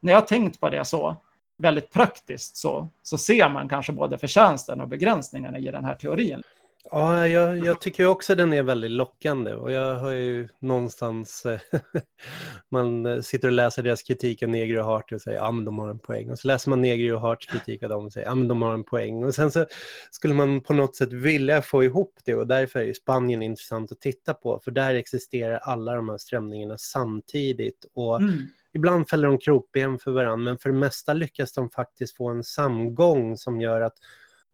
När jag har tänkt på det så väldigt praktiskt så, så ser man kanske både förtjänsten och begränsningarna i den här teorin. Ja, jag, jag tycker också den är väldigt lockande och jag har ju någonstans, eh, man sitter och läser deras kritik av Negri och Hart och säger ja men de har en poäng. Och så läser man Negri och Harts kritik av dem och säger ja men de har en poäng. Och sen så skulle man på något sätt vilja få ihop det och därför är ju Spanien intressant att titta på för där existerar alla de här strömningarna samtidigt och ibland fäller de krokben för varandra men för det mesta lyckas de faktiskt få en samgång som gör att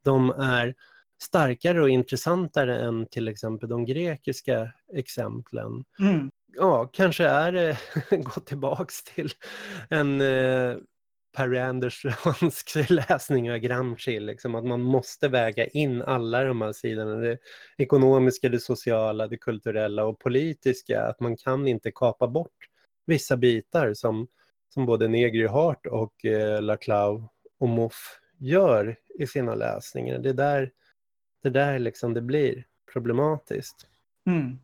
de är starkare och intressantare än till exempel de grekiska exemplen. Mm. Ja, kanske är det, gå tillbaks till en eh, Per Anderssonsk läsning av Gramsci, liksom, att man måste väga in alla de här sidorna, det ekonomiska, det sociala, det kulturella och politiska, att man kan inte kapa bort vissa bitar som, som både Negri Hart och eh, Laclau och Moff gör i sina läsningar. Det är där det där liksom det blir problematiskt. Mm.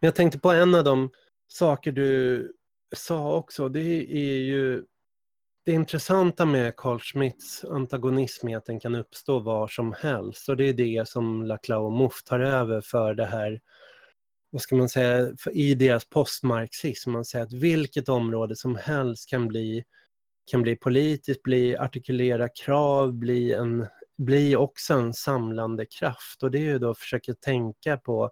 Jag tänkte på en av de saker du sa också, det är ju det intressanta med Carl Schmitts antagonism är att den kan uppstå var som helst och det är det som Laclau och Mouffe tar över för det här, vad ska man säga, för i deras postmarxism, man säger att vilket område som helst kan bli, kan bli politiskt, bli artikulera krav, bli en blir också en samlande kraft och det är ju då att försöka tänka på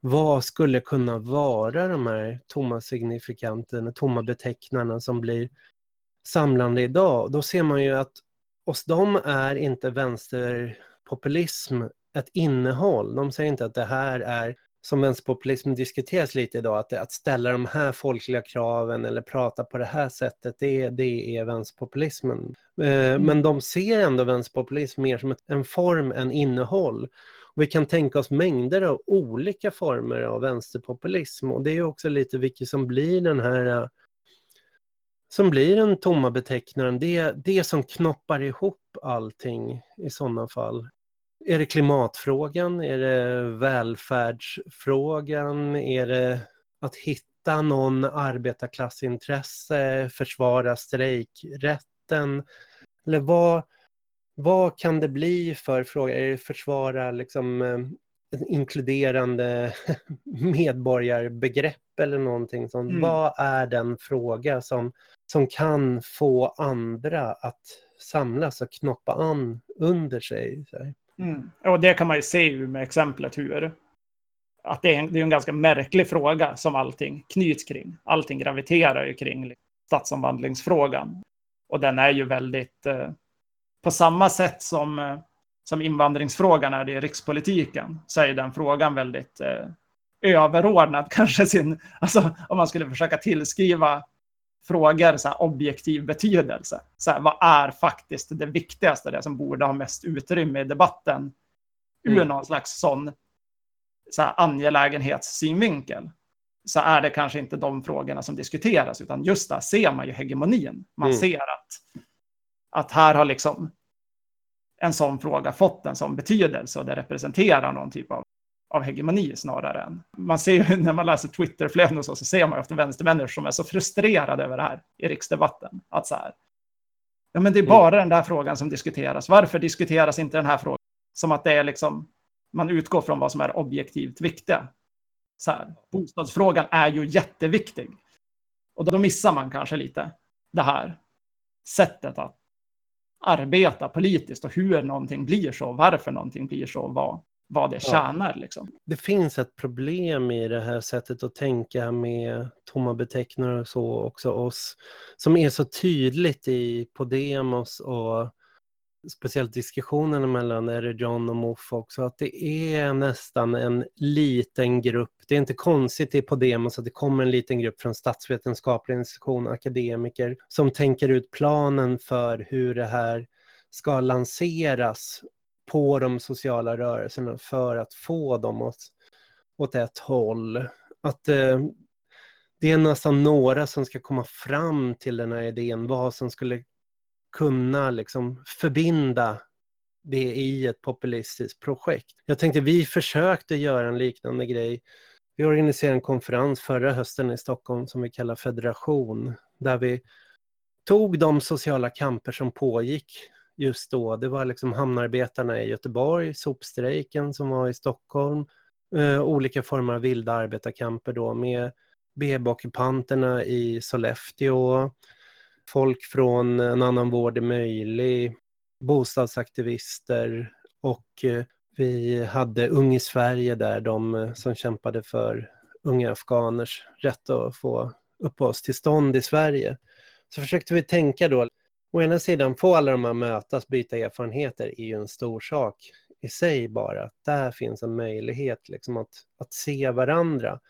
vad skulle kunna vara de här tomma signifikanterna, tomma betecknarna som blir samlande idag. Då ser man ju att hos dem är inte vänsterpopulism ett innehåll. De säger inte att det här är, som vänsterpopulism diskuteras lite idag, att, att ställa de här folkliga kraven eller prata på det här sättet, det, det är vänsterpopulismen. Eh, Men de ser ändå vänsterpopulism mer som en form än innehåll. Och vi kan tänka oss mängder av olika former av vänsterpopulism och det är också lite vilket som blir den här eh, som blir den tomma betecknaren, det, det som knoppar ihop allting i sådana fall. Är det klimatfrågan? Är det välfärdsfrågan? Är det att hitta någon arbetarklassintresse, försvara strejkrätten? Eller vad, vad kan det bli för fråga? Är det försvara liksom eh, en inkluderande medborgarbegrepp eller någonting sånt? Mm. Vad är den fråga som, som kan få andra att samlas och knoppa an under sig? Så? Mm. Och det kan man ju se ju med exemplet hur att det är, en, det är en ganska märklig fråga som allting knyts kring. Allting graviterar ju kring liksom stadsomvandlingsfrågan. Och den är ju väldigt, eh, på samma sätt som, eh, som invandringsfrågan är det i rikspolitiken, så är den frågan väldigt eh, överordnad kanske sin, alltså om man skulle försöka tillskriva frågor så här, objektiv betydelse. Så här, vad är faktiskt det viktigaste, det som borde ha mest utrymme i debatten ur Mm. någon slags sån så här, angelägenhetssynvinkel så är det kanske inte de frågorna som diskuteras, utan just där ser man ju hegemonin. Man Mm. ser att, att här har liksom en sån fråga fått en sån betydelse och det representerar någon typ av, av hegemoni snarare än... Man ser ju när man läser Twitterflöden och så, så ser man ju ofta vänstermänniskor som är så frustrerade över det här i riksdebatten. Att så här, ja men det är bara den där frågan som diskuteras. Varför diskuteras inte den här frågan? Som att det är liksom, man utgår från vad som är objektivt viktiga. Så här, bostadsfrågan är ju jätteviktig. Och då missar man kanske lite det här sättet att arbeta politiskt och hur någonting blir så, varför någonting blir så, vad, vad det Ja. tjänar. Liksom. Det finns ett problem i det här sättet att tänka med tomma beteckningar och så också oss som är så tydligt i Podemos och speciellt diskussionerna mellan Eri John och Moff också, att det är nästan en liten grupp. Det är inte konstigt i Podemos att det kommer en liten grupp från statsvetenskaplig institution, akademiker, som tänker ut planen för hur det här ska lanseras på de sociala rörelserna för att få dem åt, åt ett håll. Att eh, det är nästan några som ska komma fram till den här idén, vad som skulle kunna liksom förbinda det i ett populistiskt projekt. Jag tänkte vi försökte göra en liknande grej. Vi organiserade en konferens förra hösten i Stockholm som vi kallar Federation, där vi tog de sociala kamper som pågick just då. Det var liksom hamnarbetarna i Göteborg, sopstrejken som var i Stockholm, eh, olika former av vilda arbetarkamper då med BB-ockupanterna i Sollefteå, folk från En annan vård är möjlig, bostadsaktivister och eh, vi hade Ung i Sverige där, de eh, som kämpade för unga afghaners rätt att få uppehållstillstånd i Sverige. Så försökte vi tänka då, å ena sidan få alla de här mötas, byta erfarenheter är ju en stor sak i sig bara. Där finns en möjlighet liksom att, att se varandra.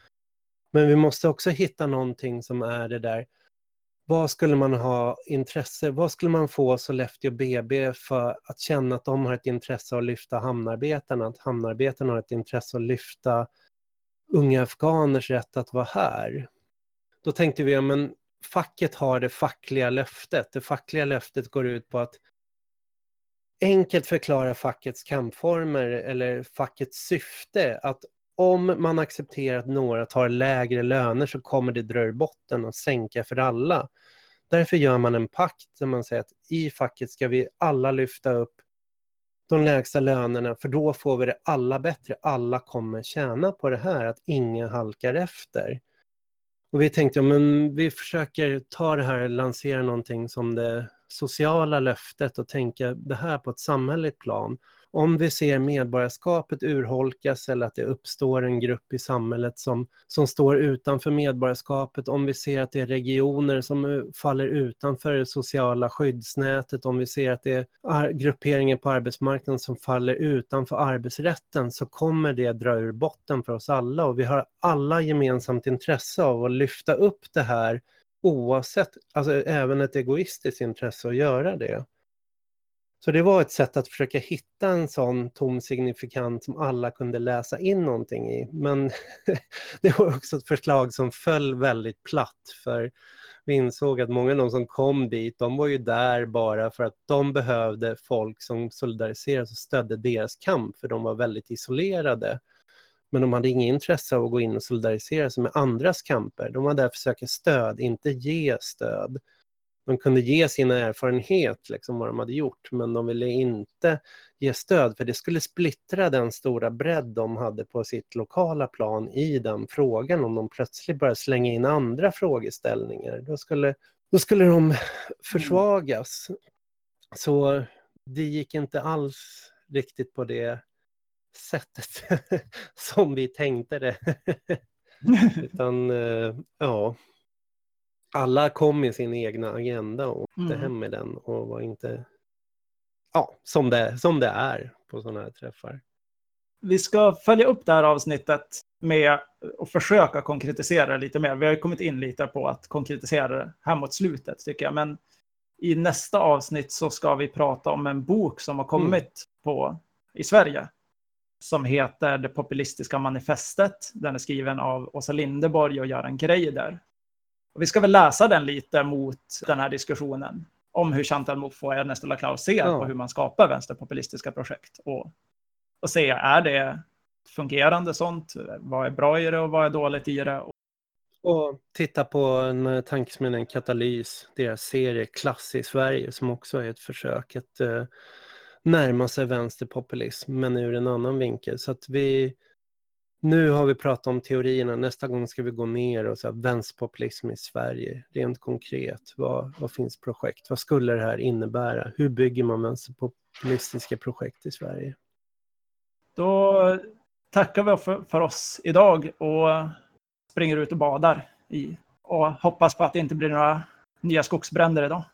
Men vi måste också hitta någonting som är det där, vad skulle man ha intresse, vad skulle man få Sollefteå BB för att känna att de har ett intresse att lyfta hamnarbetarna, att hamnarbetarna har ett intresse att lyfta unga afghaners rätt att vara här. Då tänkte vi, ja men facket har det fackliga löftet. Det fackliga löftet går ut på att enkelt förklara fackets kampformer eller fackets syfte. Att om man accepterar att några tar lägre löner så kommer det dra ur botten och sänka för alla. Därför gör man en pakt där man säger att i facket ska vi alla lyfta upp de lägsta lönerna för då får vi det alla bättre. Alla kommer tjäna på det här, att ingen halkar efter. Och vi tänkte, ja, men vi försöker ta det här, lansera någonting som det sociala löftet och tänka det här på ett samhälleligt plan. Om vi ser medborgarskapet urholkas eller att det uppstår en grupp i samhället som, som står utanför medborgarskapet, om vi ser att det är regioner som eh, faller utanför det sociala skyddsnätet, om vi ser att det är grupperingar på arbetsmarknaden som faller utanför arbetsrätten, så kommer det dra ur botten för oss alla och vi har alla gemensamt intresse av att lyfta upp det här oavsett, alltså även ett egoistiskt intresse att göra det. Så det var ett sätt att försöka hitta en sån tom signifikant som alla kunde läsa in någonting i. Men det var också ett förslag som föll väldigt platt för vi insåg att många av de som kom dit, de var ju där bara för att de behövde folk som solidariserade och stödde deras kamp, för de var väldigt isolerade. Men de hade inget intresse av att gå in och solidarisera sig med andras kamper. De var där för att söka stöd, inte ge stöd. De kunde ge sin erfarenhet, liksom vad de hade gjort, men de ville inte ge stöd, för det skulle splittra den stora bredd de hade på sitt lokala plan i den frågan, om de plötsligt började slänga in andra frågeställningar. Då skulle, då skulle de försvagas. Så det gick inte alls riktigt på det sättet som vi tänkte det. Utan, eh, ja, alla kom med sin egna agenda och åkte Mm. hem med den och var inte, ja, som det, som det är på sådana här träffar. Vi ska följa upp det här avsnittet med att försöka konkretisera lite mer. Vi har kommit in lite på att konkretisera det här mot slutet tycker jag. Men i nästa avsnitt så ska vi prata om en bok som har kommit på, i Sverige. Som heter Det populistiska manifestet. Den är skriven av Åsa Lindeborg och Göran Greider. Och vi ska väl läsa den lite mot den här diskussionen om hur Chantal Mouffe och Ernesto Laclau ser Ja. på hur man skapar vänsterpopulistiska projekt. Och, och se, är det fungerande sånt? Vad är bra i det och vad är dåligt i det? Och titta på en eh, tankesmedjan Katalys, deras serie Klass i Sverige som också är ett försök att eh, närma sig vänsterpopulism men ur en annan vinkel. Så att vi, nu har vi pratat om teorierna, nästa gång ska vi gå ner och så här, vänsterpopulism i Sverige, rent konkret, vad, vad finns projekt, vad skulle det här innebära, hur bygger man vänsterpopulistiska projekt i Sverige? Då tackar vi för, för oss idag och springer ut och badar i och hoppas på att det inte blir några nya skogsbränder idag.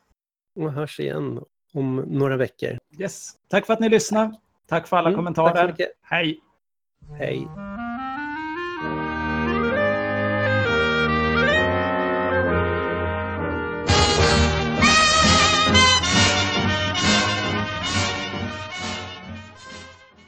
Och hörs igen om några veckor. Yes. Tack för att ni lyssnade. Tack för alla Mm, kommentarer. Hej! Hej!